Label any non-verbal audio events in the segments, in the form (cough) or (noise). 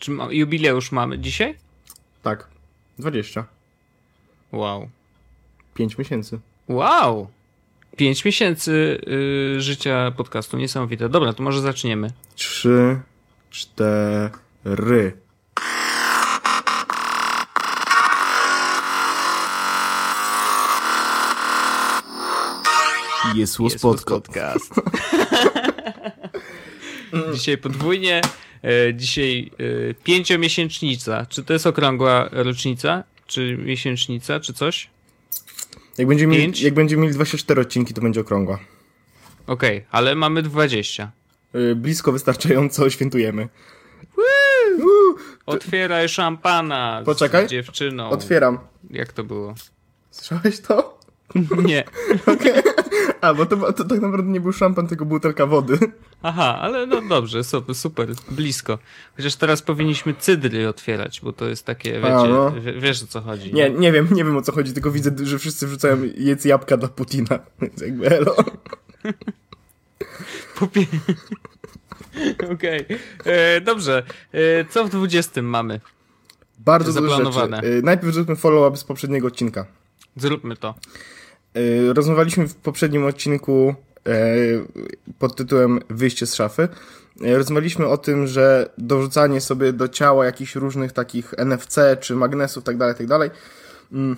Czy ma, jubileusz mamy dzisiaj? Tak. 20. Wow. 5 miesięcy. Wow! Pięć miesięcy y, życia podcastu, niesamowite. Dobra, to może zaczniemy. 3, 4. Jest Jest podcast. (laughs) dzisiaj podwójnie, dzisiaj e, pięciomiesięcznica. Czy to jest okrągła rocznica? Czy miesięcznica, czy coś? Jak będziemy, mieli, jak będziemy mieli 24 odcinki, to będzie okrągła. Okej, ale mamy 20. Yy, blisko wystarczająco świętujemy. Otwieraj szampana Poczekaj. z dziewczyną. Otwieram. Jak to było? Słyszałeś to? (laughs) Nie. A, bo to, to tak naprawdę nie był szampan, tylko butelka wody. Aha, ale no dobrze, super, super, blisko. Chociaż teraz powinniśmy cydry otwierać, bo to jest takie, wiecie, A, no. wie- wiesz o co chodzi. Nie, nie wiem, nie wiem o co chodzi, tylko widzę, że wszyscy wrzucają jedz jabłka dla Putina. (laughs) Więc jakby elo. (laughs) Popie... Okej, E, dobrze. E, co w 20 mamy? Bardzo dużo rzeczy. Yy, najpierw zróbmy follow-up z poprzedniego odcinka. Zróbmy to. Yy, rozmawialiśmy w poprzednim odcinku yy, pod tytułem Wyjście z szafy. Yy, rozmawialiśmy o tym, że dorzucanie sobie do ciała jakichś różnych takich NFC czy magnesów, tak dalej, tak dalej, mm,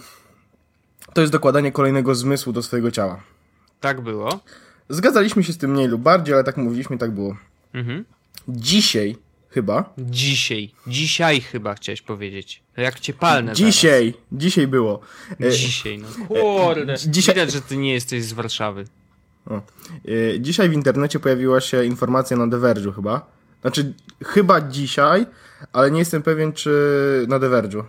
to jest dokładanie kolejnego zmysłu do swojego ciała. Tak było. Zgadzaliśmy się z tym mniej lub bardziej, ale tak mówiliśmy, tak było. Mhm. Dzisiaj chyba. Dzisiaj. Dzisiaj chyba chciałeś powiedzieć. Jak cię palnę Dzisiaj, dzisiaj było. E, Zaraz. Dzisiaj, no kurde. dzisiaj- Widać, że ty nie jesteś z Warszawy. O. E, Dzisiaj w internecie pojawiła się informacja na The Verge'u chyba. Znaczy, chyba dzisiaj, ale nie jestem pewien, czy na The Verge'u.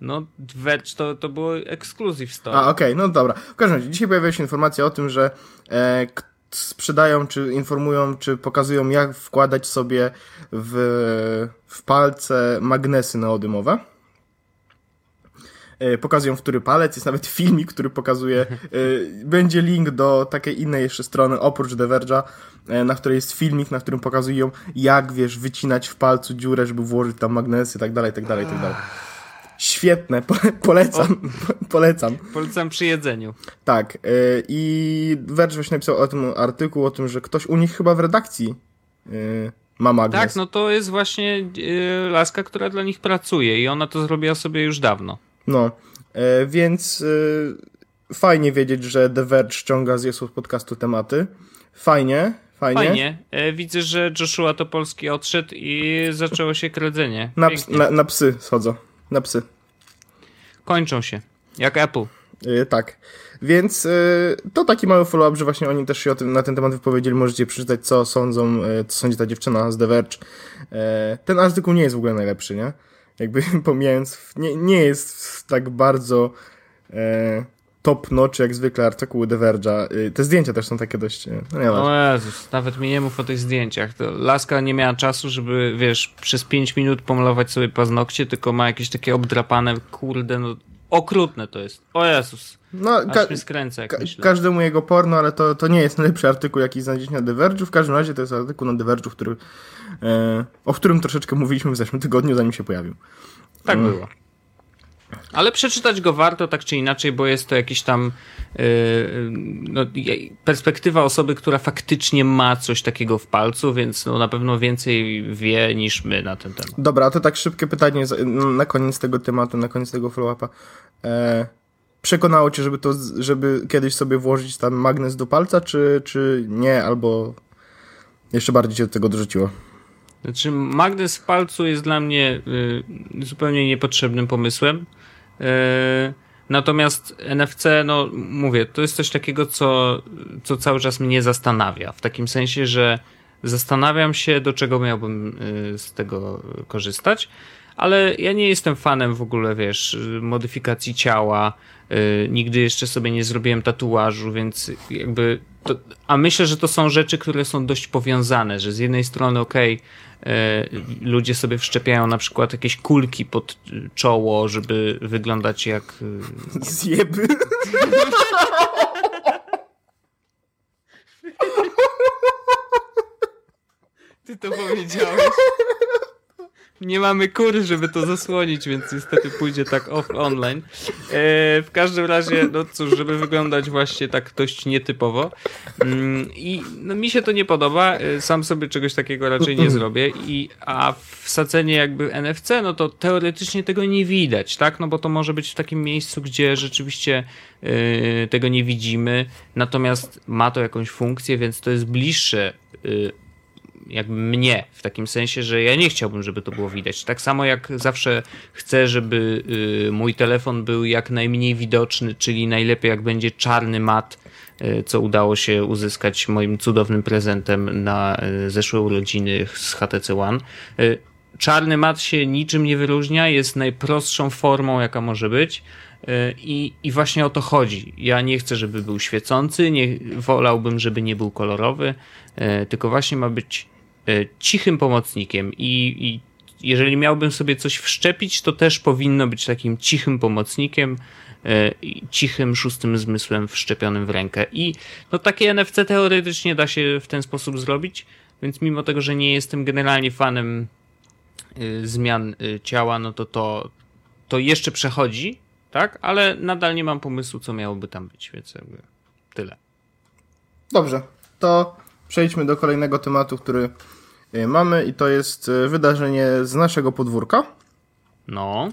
No, Verge to, to było exclusive store. A, okej, no dobra. W każdym razie, dzisiaj pojawiła się informacja o tym, że e, sprzedają, czy informują, czy pokazują, jak wkładać sobie w, w palce magnesy neodymowe. E, Pokazują, w który palec. Jest nawet filmik, który pokazuje. e, (laughs) Będzie link do takiej innej jeszcze strony, oprócz The Verge'a, e, na której jest filmik, na którym pokazują, jak wiesz, wycinać w palcu dziurę, żeby włożyć tam magnesy, tak dalej, tak dalej, tak dalej. Świetne, po, polecam, po, polecam. Polecam przy jedzeniu. Tak, y, i Verge właśnie napisał o tym artykuł, o tym, że ktoś u nich chyba w redakcji y, ma magnes. Tak, no to jest właśnie e, laska, która dla nich pracuje i ona to zrobiła sobie już dawno. No, y, więc y, fajnie wiedzieć, że The Verge ściąga z Jesów podcastu tematy. Fajnie, fajnie. Fajnie. E, widzę, że Joshua Topolski odszedł i zaczęło się kredzenie. Na, na, na psy schodzą, na psy. Kończą się. Jak Apple. Y, tak. Więc y, to taki mały follow-up, że właśnie oni też się o tym, na ten temat wypowiedzieli. Możecie przeczytać, co sądzą, y, co sądzi ta dziewczyna z The Verge. Y, ten artykuł nie jest w ogóle najlepszy, nie? Jakby (laughs) pomijając, nie, nie jest tak bardzo y, top notch jak zwykle artykuły The Verge'a. Y, te zdjęcia też są takie dość... y, No nie. O Jezus, nawet mi nie mów o tych zdjęciach. To laska nie miała czasu, żeby, wiesz, przez 5 minut pomalować sobie paznokcie, tylko ma jakieś takie obdrapane, kurde, no okrutne to jest. O Jezus, No, aż ka- mnie skręca, jak Ka- myślę. każdemu jego porno, ale to, to nie jest najlepszy artykuł, jaki znajdziecie na The Verge'u. W każdym razie to jest artykuł na The Verge'u, który, e, o którym troszeczkę mówiliśmy w zeszłym tygodniu, zanim się pojawił. Tak Mm. było. Ale przeczytać go warto tak czy inaczej, bo jest to jakiś tam yy, no, perspektywa osoby, która faktycznie ma coś takiego w palcu, więc no, na pewno więcej wie niż my na ten temat. Dobra, to tak szybkie pytanie na koniec tego tematu, na koniec tego follow-upa. E, przekonało cię, żeby to, żeby kiedyś sobie włożyć tam magnes do palca, czy, czy nie, albo jeszcze bardziej cię do tego dorzuciło? Znaczy, magnes w palcu jest dla mnie y, zupełnie niepotrzebnym pomysłem. Y, natomiast NFC, no mówię, to jest coś takiego, co, co cały czas mnie zastanawia. W takim sensie, że zastanawiam się, do czego miałbym y, z tego korzystać. Ale ja nie jestem fanem w ogóle, wiesz, modyfikacji ciała. Y, nigdy jeszcze sobie nie zrobiłem tatuażu, więc jakby. To, a myślę, że to są rzeczy, które są dość powiązane, że z jednej strony, okej, e, ludzie sobie wszczepiają na przykład jakieś kulki pod czoło, żeby wyglądać jak. y, Zjeby. Ty to powiedziałeś. Nie mamy kury, żeby to zasłonić, więc niestety pójdzie tak off online. E, w każdym razie, no cóż, żeby wyglądać właśnie tak dość nietypowo. Mm, I no, mi się to nie podoba. E, sam sobie czegoś takiego raczej nie zrobię. I, a wsadzenie jakby NFC, no to teoretycznie tego nie widać, tak? No bo to może być w takim miejscu, gdzie rzeczywiście e, tego nie widzimy. Natomiast ma to jakąś funkcję, więc to jest bliższe jakby mnie, w takim sensie, że ja nie chciałbym, żeby to było widać. Tak samo jak zawsze chcę, żeby y, mój telefon był jak najmniej widoczny, czyli najlepiej jak będzie czarny mat, y, co udało się uzyskać moim cudownym prezentem na y, zeszłe urodziny z HTC One. Czarny mat się niczym nie wyróżnia, jest najprostszą formą, jaka może być. I, I właśnie o to chodzi. Ja nie chcę, żeby był świecący, nie wolałbym, żeby nie był kolorowy, tylko właśnie ma być cichym pomocnikiem i, i jeżeli miałbym sobie coś wszczepić, to też powinno być takim cichym pomocnikiem, e, cichym szóstym zmysłem wszczepionym w rękę. I no takie NFC teoretycznie da się w ten sposób zrobić, więc mimo tego, że nie jestem generalnie fanem e, zmian ciała, no to to, to jeszcze przechodzi, tak? Ale nadal nie mam pomysłu, co miałoby tam być, więc jakby tyle. Dobrze, to przejdźmy do kolejnego tematu, który mamy i to jest y, wydarzenie z naszego podwórka. No.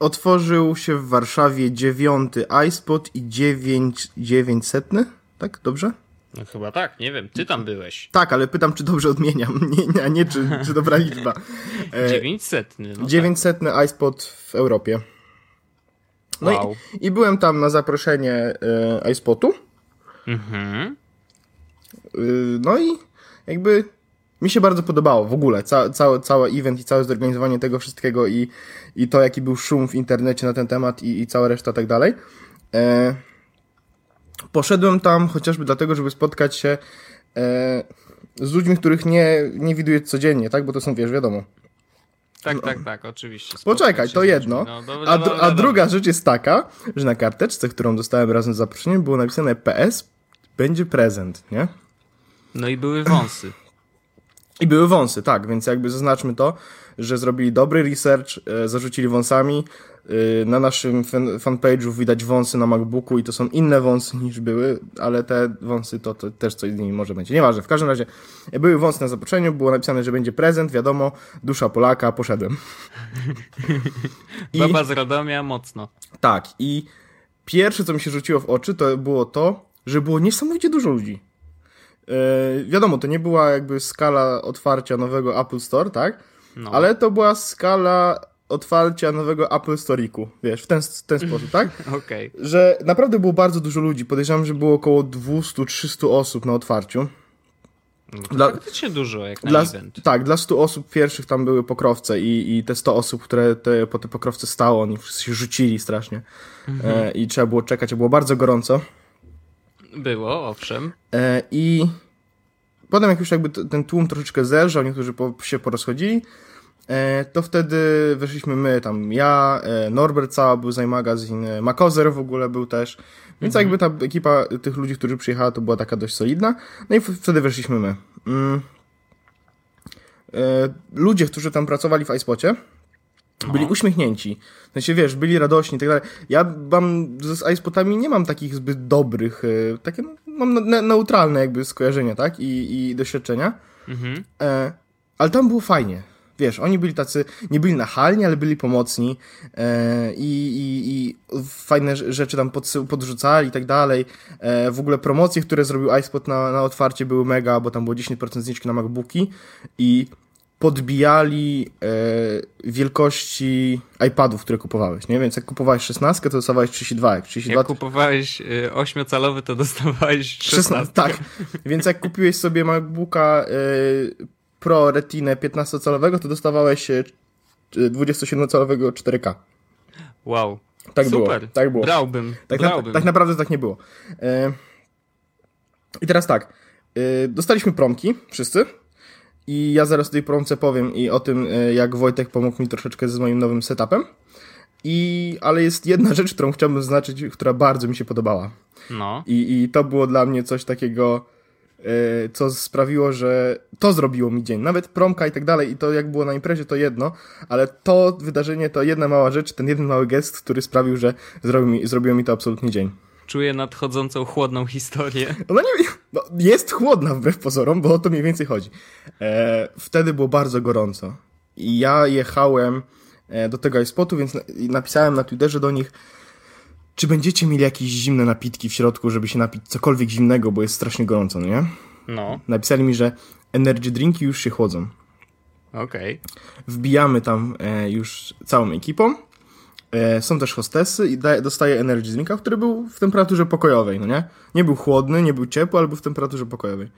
Otworzył się w Warszawie dziewiąty iSpot i dziewięć, dziewięćsetny, tak? Dobrze? No chyba tak, nie wiem, ty tam byłeś. Tak, ale pytam, czy dobrze odmieniam, (laughs) nie, a nie czy, czy dobra liczba. E, dziewięćsetny. No dziewięćsetny tak. iSpot w Europie. No wow. i, i byłem tam na zaproszenie e, iSpotu. Mhm. Y, no i jakby mi się bardzo podobało w ogóle, ca, ca, cały event i całe zorganizowanie tego wszystkiego i, i to, jaki był szum w internecie na ten temat i, i cała reszta tak dalej. E, poszedłem tam chociażby dlatego, żeby spotkać się e, z ludźmi, których nie, nie widuję codziennie, tak? Bo to są, wiesz, wiadomo. Tak, no. tak, tak, oczywiście. Poczekaj, to jedno. No, a, a druga rzecz jest taka, że na karteczce, którą dostałem razem z zaproszeniem, było napisane PS, będzie prezent, nie? No i były wąsy. I były wąsy, tak, więc jakby zaznaczmy to, że zrobili dobry research, e, zarzucili wąsami. E, na naszym fan, fanpage'u widać wąsy na MacBooku i to są inne wąsy niż były, ale te wąsy to, to też coś z nimi może będzie. Nieważne, w każdym razie były wąsy na zaproszeniu, było napisane, że będzie prezent, wiadomo, dusza Polaka, poszedłem. I, (laughs) Baba z Radomia mocno. Tak, i pierwsze, co mi się rzuciło w oczy, to było to, że było niesamowicie dużo ludzi. Yy, wiadomo, to nie była jakby skala otwarcia nowego Apple Store, tak? No. Ale to była skala otwarcia nowego Apple Store'iku, wiesz, w ten, w ten sposób, tak? (laughs) Okej. Okay. Że naprawdę było bardzo dużo ludzi. Podejrzewam, że było około 200-300 osób na otwarciu. No to dla, faktycznie dużo, jak na dla, event. Tak, dla 100 osób pierwszych tam były pokrowce i, i te 100 osób, które te, po te pokrowce stało, oni wszyscy się rzucili strasznie. Mhm. E, I trzeba było czekać, a było bardzo gorąco. Było, owszem. E, I potem jak już jakby ten tłum troszeczkę zelżał, niektórzy po, się porozchodzili, e, to wtedy weszliśmy my, tam ja, e, Norbert cała był z magazyn, Makozer w ogóle był też, więc mhm. jakby ta ekipa tych ludzi, którzy przyjechała, to była taka dość solidna, no i wtedy weszliśmy my. Mm. Ludzie, którzy tam pracowali w iSpocie, no. Byli uśmiechnięci. W sensie, wiesz, byli radośni i tak dalej. Ja mam z iSpotami nie mam takich zbyt dobrych, e, takie no, mam ne neutralne jakby skojarzenia, tak? I, i doświadczenia. Mhm. E, ale tam było fajnie. Wiesz, oni byli tacy, nie byli nachalni, ale byli pomocni e, i, i, i fajne rzeczy tam pod, podrzucali i tak dalej. E, w ogóle promocje, które zrobił iSpot na, na otwarcie były mega, bo tam było 10% zniżki na MacBooki i podbijali e, wielkości iPadów, które kupowałeś, nie? Więc jak kupowałeś 16, to dostawałeś 32. Jak, 32 jak kupowałeś 8-calowy, e, to dostawałeś 16. 16 tak, więc jak kupiłeś sobie MacBooka e, Pro Retinę 15-calowego, to dostawałeś 27-calowego e, 4K. Wow. Tak Super. było. Tak było. Brałbym. Tak, Brałbym. Na, tak naprawdę tak nie było. E, I teraz tak. Dostaliśmy promki, wszyscy. I ja zaraz o tej promce powiem i o tym, e, jak Wojtek pomógł mi troszeczkę z moim nowym setupem. I, ale jest jedna rzecz, którą chciałbym zaznaczyć, która bardzo mi się podobała. No. I, I to było dla mnie coś takiego e, co sprawiło, że to zrobiło mi dzień. Nawet promka i tak dalej, i to jak było na imprezie, to jedno, ale to wydarzenie, to jedna mała rzecz, ten jeden mały gest, który sprawił, że mi, zrobiło mi to absolutnie dzień. Czuję nadchodzącą chłodną historię. Ona nie, no, jest chłodna wbrew pozorom, bo o to mniej więcej chodzi. E, wtedy było bardzo gorąco. I ja jechałem e, do tego iSpotu, więc na, napisałem na Twitterze do nich, czy będziecie mieli jakieś zimne napitki w środku, żeby się napić cokolwiek zimnego, bo jest strasznie gorąco, no nie? No, Napisali mi, że energy drinki już się chłodzą. okej. Wbijamy tam e, już całą ekipą. E, są też hostesy i da, dostaję energy drinka, który był w temperaturze pokojowej, no nie? Nie był chłodny, nie był ciepły, ale był w temperaturze pokojowej.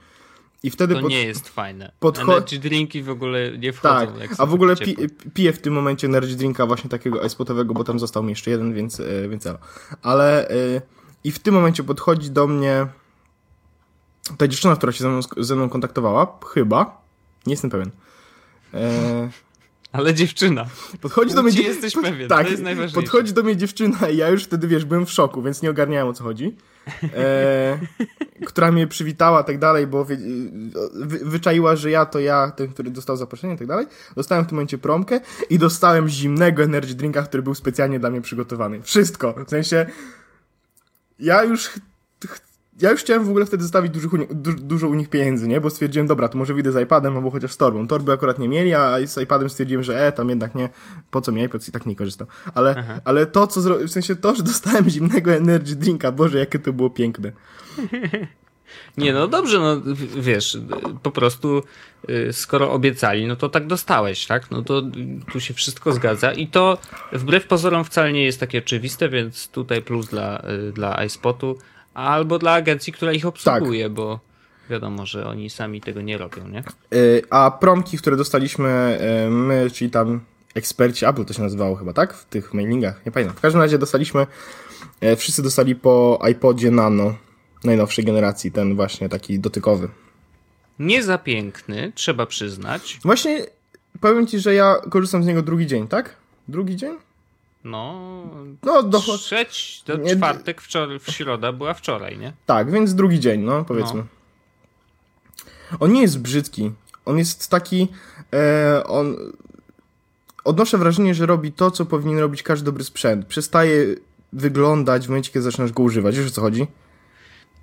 I wtedy To pod- nie jest fajne. podcho- Energy drinki w ogóle nie wchodzą. Tak, a w ogóle pi, piję w tym momencie energy drinka właśnie takiego iSpotowego, bo tam został mi jeszcze jeden, więc, e, więc elo. Ale e, i w tym momencie podchodzi do mnie ta dziewczyna, która się ze mną, ze mną kontaktowała, chyba, nie jestem pewien. E, Ale dziewczyna. podchodzi do mnie... Ci dziew- jesteś pewien, tak, to jest najważniejsze. podchodzi do mnie dziewczyna i ja już wtedy, wiesz, byłem w szoku, więc nie ogarniałem o co chodzi. E, (laughs) która mnie przywitała, tak dalej, bo wie, wy, wyczaiła, że ja to ja, ten, który dostał zaproszenie, tak dalej. Dostałem w tym momencie promkę i dostałem zimnego energy drinka, który był specjalnie dla mnie przygotowany. Wszystko. W sensie, ja już ja już chciałem w ogóle wtedy zostawić dużo, du, dużo u nich pieniędzy, nie? Bo stwierdziłem, dobra, to może wyjdę z iPadem albo chociaż z torbą. Torby akurat nie mieli, a z iPadem stwierdziłem, że e, tam jednak nie, po co mi iPad i tak nie korzystam. Ale, ale to, co zro... w sensie to, że dostałem zimnego energy drinka, Boże, jakie to było piękne. (laughs) Nie, no dobrze, no wiesz, po prostu y, skoro obiecali, no to tak dostałeś, tak? No to tu się wszystko zgadza i to wbrew pozorom wcale nie jest takie oczywiste, więc tutaj plus dla, y, dla iSpotu albo dla agencji, która ich obsługuje, bo wiadomo, że oni sami tego nie robią, nie? Y, A promki, które dostaliśmy y, my, czyli tam eksperci, Apple to się nazywało chyba, tak? W tych mailingach, nie pamiętam. W każdym razie dostaliśmy, y, wszyscy dostali po iPodzie Nano najnowszej generacji, ten właśnie taki dotykowy. Nie za piękny, trzeba przyznać. Właśnie powiem ci, że ja korzystam z niego drugi dzień, tak? Drugi dzień? No, No, do... trzeć, to Nie- czwartek, wczoraj, w środa była wczoraj, nie? tak, więc drugi dzień, no powiedzmy. On nie jest brzydki. On jest taki. E, on. Odnoszę wrażenie, że robi to, co powinien robić każdy dobry sprzęt. Przestaje wyglądać w momencie, kiedy zaczynasz go używać. Wiesz o co chodzi?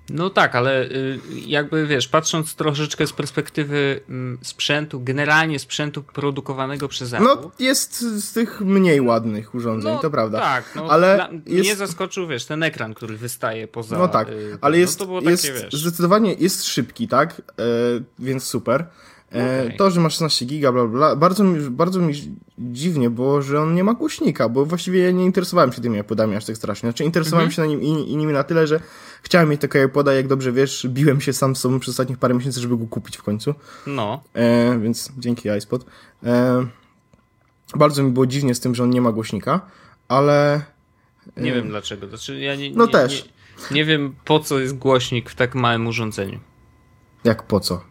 No tak, ale y, jakby wiesz, patrząc troszeczkę z perspektywy mm, sprzętu, generalnie sprzętu produkowanego przez Apple. No, jest z tych mniej ładnych urządzeń, to prawda. Tak, no, Ale dla, jest- mnie zaskoczył, wiesz, ten ekran, który wystaje poza. No tak, y, ale no jest, to było jest takie, wiesz. zdecydowanie jest szybki, tak? E, więc super. E, Okej. To, że ma 16 giga, bla, bla, bardzo mi, bardzo mi dziwnie było, że on nie ma głośnika, bo właściwie ja nie interesowałem się tymi iPodami aż tak strasznie. Znaczy interesowałem Mhm. się na nim i, i nimi na tyle, że chciałem mieć takiego iPoda, jak dobrze wiesz, biłem się sam z sobą przez ostatnich parę miesięcy, żeby go kupić w końcu. No, E, więc dzięki iSpot. E, bardzo mi było dziwnie z tym, że on nie ma głośnika, ale nie wiem dlaczego. Znaczy, ja nie, No nie, też. Nie, nie wiem, po co jest głośnik w tak małym urządzeniu. jak po co?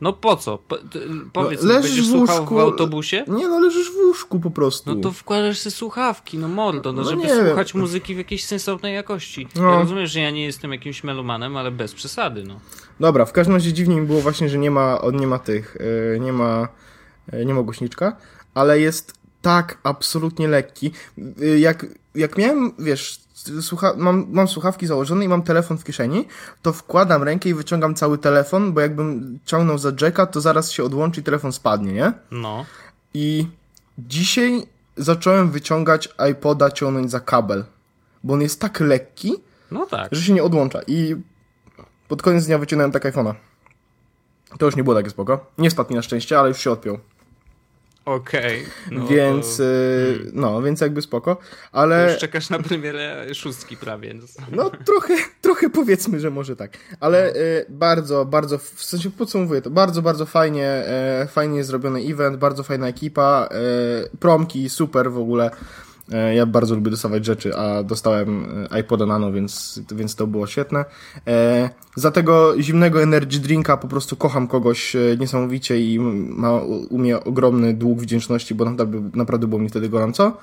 No po co? Po, ty, powiedz, No, leżysz będziesz w łóżku- w autobusie? Nie no, leżysz w łóżku po prostu. No to wkładasz sobie słuchawki, no mordo, no, No żeby nie wiem. słuchać muzyki w jakiejś sensownej jakości. No. Ja rozumiem, że ja nie jestem jakimś melomanem, ale bez przesady, no. Dobra, w każdym razie dziwnie mi było właśnie, że nie ma, on nie ma tych, yy, nie ma, yy, nie ma głośniczka, ale jest tak absolutnie lekki. Yy, jak, jak miałem, wiesz, słucha, mam, mam słuchawki założone i mam telefon w kieszeni, to wkładam rękę i wyciągam cały telefon, bo jakbym ciągnął za jacka, to zaraz się odłączy i telefon spadnie, nie? No. I dzisiaj zacząłem wyciągać iPoda ciągnąć za kabel, bo on jest tak lekki, No tak. że się nie odłącza. I pod koniec dnia wyciągnąłem tak iPhone'a. To już nie było takie spoko. Nie spadł mi na szczęście, ale już się odpiął. Okej. No więc, to- y, no, więc jakby spoko. to Ale, Już czekasz na premierę szóstki prawie. No. no trochę, trochę powiedzmy, że może tak. Ale y, bardzo, bardzo, w sensie podsumowuję to, bardzo, bardzo fajnie, y, fajnie zrobiony event, bardzo fajna ekipa, promki, super w ogóle. E, Ja bardzo lubię dostawać rzeczy, a dostałem e, iPoda Nano, więc, więc to było świetne. E, za tego zimnego energy drinka po prostu kocham kogoś niesamowicie i ma u mnie ogromny dług wdzięczności, bo naprawdę, naprawdę było mi wtedy gorąco.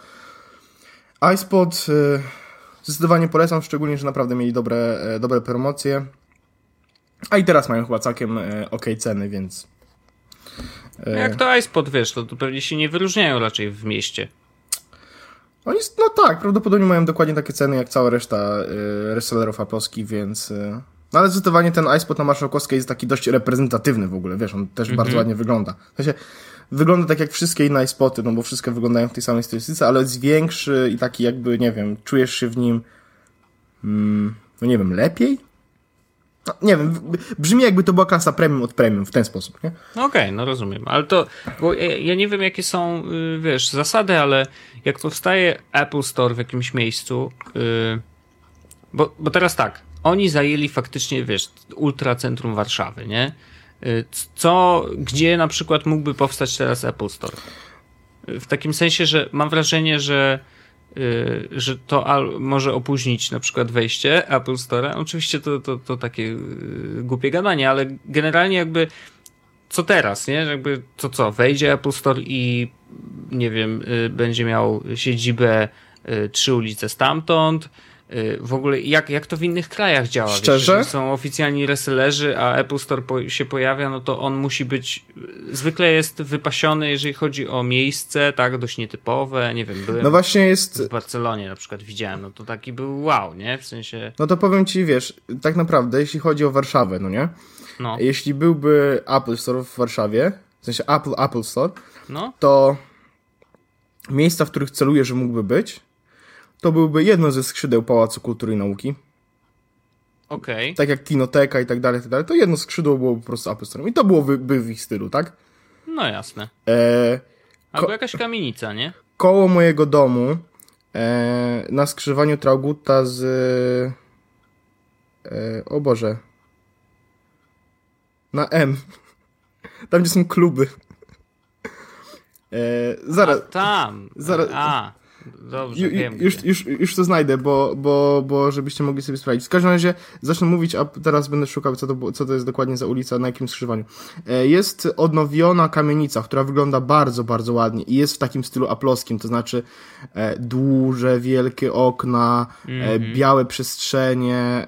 iSpot zdecydowanie polecam, szczególnie, że naprawdę mieli dobre, dobre promocje. A i teraz mają chyba całkiem ok ceny, więc. Jak to iSpot, wiesz, to pewnie się nie wyróżniają raczej w mieście. Oni, no tak, prawdopodobnie mają dokładnie takie ceny jak cała reszta y, resellerów aploskich, więc... Y, no ale zdecydowanie ten iSpot na Marszałkowskiej jest taki dość reprezentatywny w ogóle, wiesz, on też mm -hmm. bardzo ładnie wygląda. W sensie, wygląda tak jak wszystkie inne iSpoty, no bo wszystkie wyglądają w tej samej stylistyce, ale jest większy i taki jakby, nie wiem, czujesz się w nim, mm, no nie wiem, lepiej? No, nie wiem, brzmi jakby to była klasa premium od premium w ten sposób, nie? Okej, okay, no rozumiem, ale to, bo ja, nie wiem jakie są, y, wiesz, zasady, ale jak powstaje Apple Store w jakimś miejscu, yy, bo, bo teraz tak, oni zajęli faktycznie, wiesz, ultracentrum Warszawy, nie? Y, co, gdzie na przykład mógłby powstać teraz Apple Store? W takim sensie, że mam wrażenie, że Y, że to może opóźnić na przykład wejście Apple Store. Oczywiście to, to, to takie y, głupie gadanie, ale generalnie jakby co teraz, nie? Jakby to co, wejdzie Apple Store i nie wiem, y, będzie miał siedzibę trzy ulice stamtąd, Y, w ogóle jak, jak to w innych krajach działa? Szczerze? Wiesz, są oficjalni resellerzy, a Apple Store po, się pojawia, no to on musi być, zwykle jest wypasiony, jeżeli chodzi o miejsce, tak, dość nietypowe, nie wiem, byłem no właśnie jest... w Barcelonie na przykład widziałem, no to taki był wow, nie? W sensie... No to powiem ci, wiesz, tak naprawdę, jeśli chodzi o Warszawę, no nie? No. Jeśli byłby Apple Store w Warszawie, w sensie Apple, Apple Store, no. to miejsca, w których celuję, że mógłby być, to byłby jedno ze skrzydeł Pałacu Kultury i Nauki. Okej. Okay. Tak jak Kinoteka i tak dalej, tak dalej. To jedno skrzydło było po prostu Apple Store. I to byłoby by w ich stylu, tak? No jasne. E, Albo jakaś kamienica, nie? Koło mojego domu e, na skrzyżowaniu Traugutta z... E, o Boże. Na M. (laughs) Tam, gdzie są kluby. E, zaraz. A, tam. Zaraz. A. Dobrze, Ju, wiem. Już, już, już to znajdę, bo, bo, bo żebyście mogli sobie sprawdzić. W każdym razie zacznę mówić, a teraz będę szukał, co to, co to jest dokładnie za ulica, na jakim skrzyżowaniu. E, jest odnowiona kamienica, która wygląda bardzo, bardzo ładnie i jest w takim stylu aploskim, to znaczy e, duże, wielkie okna, mm -hmm. białe przestrzenie,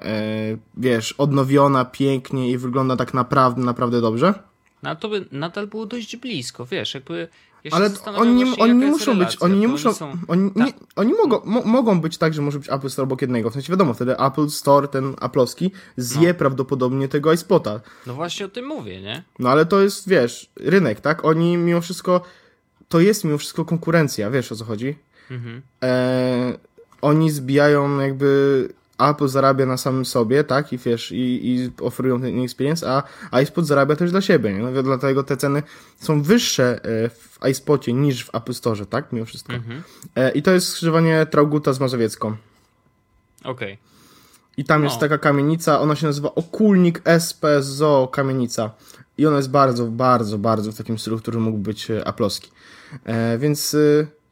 wiesz, odnowiona pięknie i wygląda tak naprawdę, naprawdę dobrze. No to by nadal było dość blisko, wiesz, jakby ja ale oni nie, oni nie muszą być, oni nie muszą, oni, są... oni, nie, tak. oni mogą, mo, mogą być tak, że może być Apple Store obok jednego. W sensie wiadomo, wtedy Apple Store, ten Apple'owski, zje no. prawdopodobnie tego iSpota. No właśnie o tym mówię, nie? No ale to jest, wiesz, rynek, tak? Oni mimo wszystko, to jest mimo wszystko konkurencja, wiesz o co chodzi? Mhm. E, oni zbijają jakby Apple zarabia na samym sobie, tak, i wiesz, i, i oferują ten experience, a iSpot zarabia też dla siebie, nie? No, dlatego te ceny są wyższe e, w iSpocie niż w Apple Store, tak, mimo wszystko. Mhm. E, I to jest skrzyżowanie Trauguta z Mazowiecką. Okej. Okay. I tam jest taka kamienica, ona się nazywa Okulnik SP Zoo Kamienica. I ona jest bardzo, bardzo, bardzo w takim stylu, który mógł być e, aploski. E, więc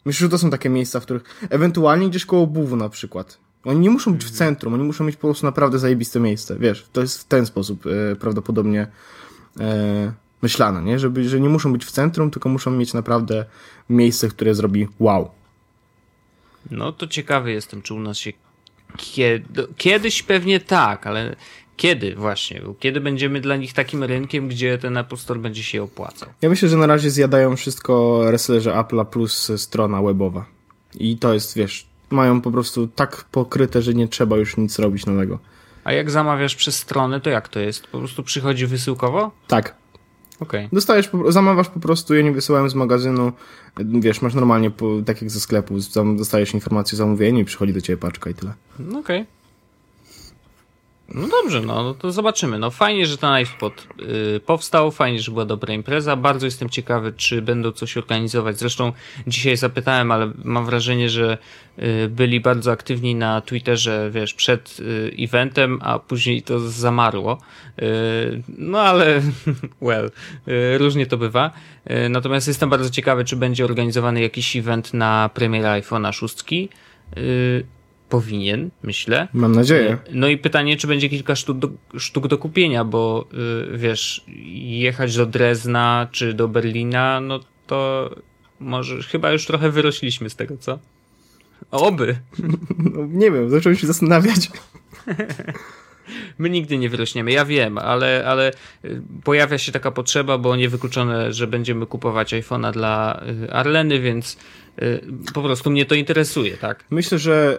myślę, że to są takie miejsca, w których ewentualnie gdzieś koło Buwu na przykład. Oni nie muszą być w centrum, oni muszą mieć po prostu naprawdę zajebiste miejsce, wiesz, to jest w ten sposób e, prawdopodobnie e, myślane, nie? Żeby, że nie muszą być w centrum, tylko muszą mieć naprawdę miejsce, które zrobi wow. No to ciekawy jestem, czy u nas się kiedy, kiedyś pewnie tak, ale kiedy właśnie? Kiedy będziemy dla nich takim rynkiem, gdzie ten Apple Store będzie się opłacał? Ja myślę, że na razie zjadają wszystko resellerzy Apple'a plus strona webowa. I to jest, wiesz, mają po prostu tak pokryte, że nie trzeba już nic robić nowego. A jak zamawiasz przez stronę, to jak to jest? Po prostu przychodzi wysyłkowo? Tak. Okay. Dostajesz, zamawiasz po prostu, ja nie wysyłałem z magazynu, wiesz, masz normalnie, tak jak ze sklepu, dostajesz informację o zamówieniu i przychodzi do ciebie paczka i tyle. Okej. Okay. No dobrze, no, no to zobaczymy. No fajnie, że ten iSpot y, powstał, fajnie, że była dobra impreza. Bardzo jestem ciekawy, czy będą coś organizować. Zresztą dzisiaj zapytałem, ale mam wrażenie, że y, byli bardzo aktywni na Twitterze, wiesz, przed y, eventem, a później to zamarło. No ale, (laughs) well, różnie to bywa. Natomiast jestem bardzo ciekawy, czy będzie organizowany jakiś event na premierę iPhone'a 6 powinien, myślę. Mam nadzieję. E, no i pytanie, czy będzie kilka sztuk do, sztuk do kupienia, bo yy, wiesz, jechać do Drezna czy do Berlina, no to może chyba już trochę wyrośliśmy z tego, co? Oby. (laughs) No, nie wiem, zacząłem się zastanawiać. (laughs) my nigdy nie wyrośniemy, ja wiem, ale, ale y, pojawia się taka potrzeba, bo niewykluczone, że będziemy kupować iPhone'a dla y, Arleny, więc y, po prostu mnie to interesuje, tak? Myślę, że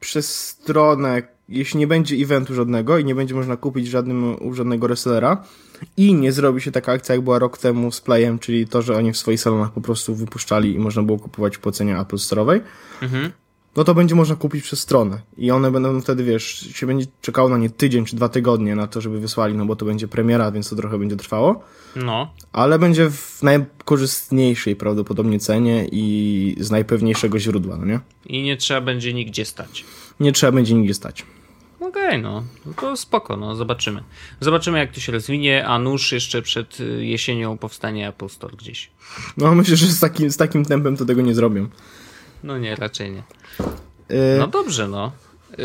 przez stronę, jeśli nie będzie eventu żadnego i nie będzie można kupić żadnym, żadnego resellera i nie zrobi się taka akcja, jak była rok temu z Playem, czyli to, że oni w swoich salonach po prostu wypuszczali i można było kupować po cenie Apple Store'owej, mhm no to będzie można kupić przez stronę. I one będą wtedy, wiesz, się będzie czekało na nie tydzień czy dwa tygodnie na to, żeby wysłali, no bo to będzie premiera, więc to trochę będzie trwało. No. Ale będzie w najkorzystniejszej prawdopodobnie cenie i z najpewniejszego źródła, no nie? I nie trzeba będzie nigdzie stać. Nie trzeba będzie nigdzie stać. Okej, okay, no. no to spoko, no zobaczymy. Zobaczymy jak to się rozwinie, a nóż jeszcze przed y, jesienią powstanie Apple Store gdzieś. No myślę, że z takim, z takim tempem to tego nie zrobią. No nie, raczej nie. Yy... No dobrze, no. Yy,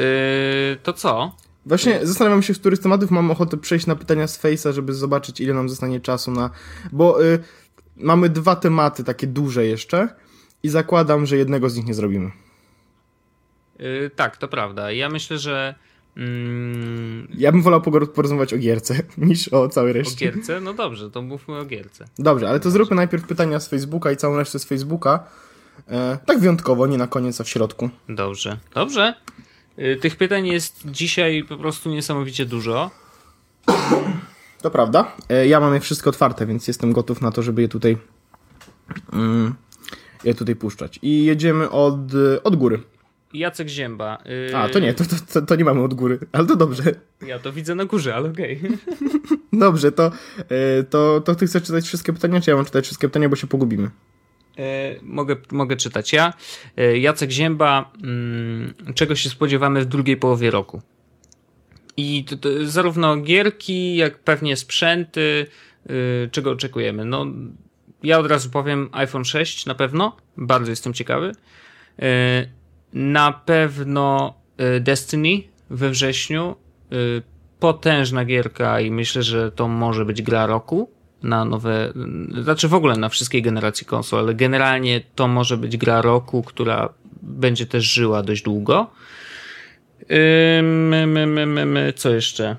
to co? Właśnie zastanawiam się, w których tematów mam ochotę przejść na pytania z Face'a, żeby zobaczyć, ile nam zostanie czasu na. Bo yy, mamy dwa tematy takie duże jeszcze i zakładam, że jednego z nich nie zrobimy. Yy, tak, to prawda. Ja myślę, że. Mm... Ja bym wolał porozmawiać o gierce (laughs) niż o całej reszcie. O gierce? No dobrze, to mówmy o gierce. Dobrze, ale to zróbmy najpierw pytania z Facebooka i całą resztę z Facebooka E, tak wyjątkowo, nie na koniec, a w środku. Dobrze, dobrze. E, tych pytań jest dzisiaj po prostu niesamowicie dużo. To prawda. E, ja mam je wszystko otwarte, więc jestem gotów na to, żeby je tutaj mm, je tutaj puszczać. I jedziemy od, od góry. Jacek Zięba. Yy... A, to nie, to, to, to, nie mamy od góry, ale to dobrze. Ja to widzę na górze, ale okej. Okay. (laughs) dobrze, to, to, to ty chcesz czytać wszystkie pytania, czy ja mam czytać wszystkie pytania, bo się pogubimy? E, mogę, mogę czytać ja. E, Jacek Zięba, mm, czego się spodziewamy w drugiej połowie roku. I to, to, zarówno gierki, jak pewnie sprzęty, y, czego oczekujemy. No, ja od razu powiem iPhone 6 na pewno, bardzo jestem ciekawy. E, na pewno Destiny we wrześniu, potężna gierka i myślę, że to może być gra roku na nowe, znaczy w ogóle na wszystkie generacje konsol, ale generalnie to może być gra roku, która będzie też żyła dość długo. My, my, my, co jeszcze?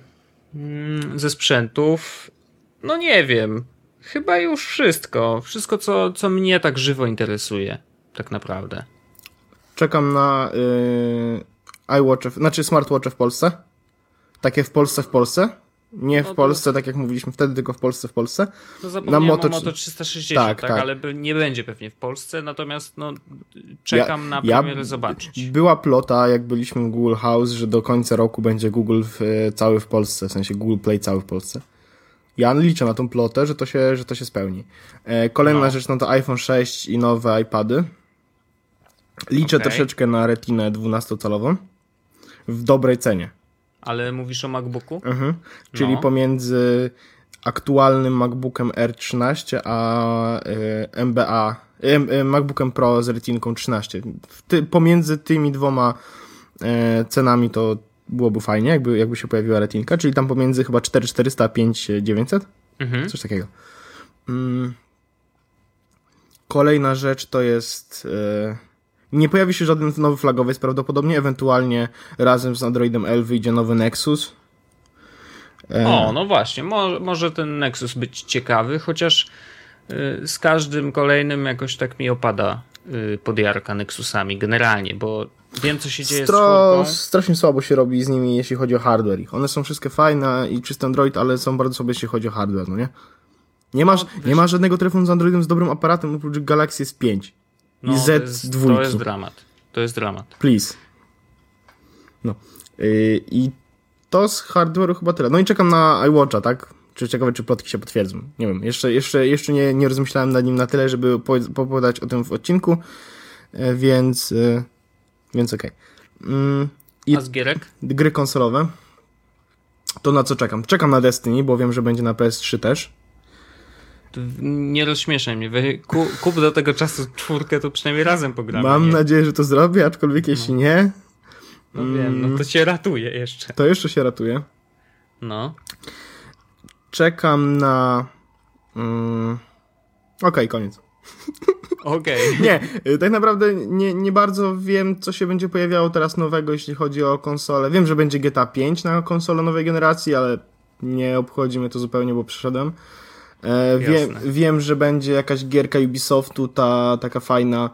Ze sprzętów? No nie wiem. Chyba już wszystko. Wszystko, co, co mnie tak żywo interesuje, tak naprawdę. Czekam na yy, znaczy smartwatche w Polsce. Takie w Polsce, w Polsce. Nie w no Polsce, tak jak mówiliśmy wtedy, tylko w Polsce, w Polsce. No zapomniałem na Moto... o Moto 360, tak, tak, tak, ale nie będzie pewnie w Polsce, natomiast no, czekam ja, na premierę ja, zobaczyć. Była plota, jak byliśmy w Google House, że do końca roku będzie Google w, e, cały w Polsce, w sensie Google Play cały w Polsce. Ja liczę na tą plotę, że to się, że to się spełni. E, kolejna no. rzecz, no to iPhone 6 i nowe iPady. Liczę okay. troszeczkę na retinę 12-calową w dobrej cenie. Ale mówisz o MacBooku? Mhm. Czyli no. pomiędzy aktualnym MacBookiem R13 a y, MBA, y, y, MacBookiem Pro z retinką 13. Ty, pomiędzy tymi dwoma cenami to byłoby fajnie, jakby, jakby się pojawiła retinka, czyli tam pomiędzy chyba 4400 a 5900. Mhm. Coś takiego. Mm. Kolejna rzecz to jest nie pojawi się żaden nowy flagowiec prawdopodobnie, ewentualnie razem z Androidem L wyjdzie nowy Nexus. E, o, no właśnie, może, może ten Nexus być ciekawy, chociaż y, z każdym kolejnym jakoś tak mi opada y, podjarka Nexusami generalnie, bo wiem co się dzieje Stro... z Strasznie słabo się robi z nimi, jeśli chodzi o hardware. One są wszystkie fajne i czysty Android, ale są bardzo słabe, jeśli chodzi o hardware, no nie? Nie, masz, no, nie ma żadnego telefonu z Androidem z dobrym aparatem oprócz Galaxy S5. No, I Z dwójki. To jest dramat. To jest dramat. Please. No. Yy, I to z hardware'u chyba tyle. No i czekam na iWatcha, tak? Czy ciekawe, czy plotki się potwierdzą. Nie wiem, jeszcze, jeszcze, jeszcze nie, nie rozmyślałem nad nim na tyle, żeby opowiadać o tym w odcinku, yy, więc, yy, więc okej. Okay. Mm, I A z gierek? Gry konsolowe. To na co czekam? Czekam na Destiny, bo wiem, że będzie na PS3 też nie rozśmieszaj mnie. Kup do tego czasu czwórkę, to przynajmniej razem pogramy. Mam nie? nadzieję, że to zrobię, aczkolwiek no. jeśli nie... No mm, wiem, no to się ratuje jeszcze. To jeszcze się ratuje. No. Czekam na... Mm, Okej, okay, koniec. (laughs) Okej. (laughs) Nie, y, tak naprawdę nie, nie bardzo wiem, co się będzie pojawiało teraz nowego, jeśli chodzi o konsolę. Wiem, że będzie GTA 5 na konsolę nowej generacji, ale nie obchodzi mnie to zupełnie, bo przeszedłem. E, wiem, wiem, że będzie jakaś gierka Ubisoftu, ta taka fajna,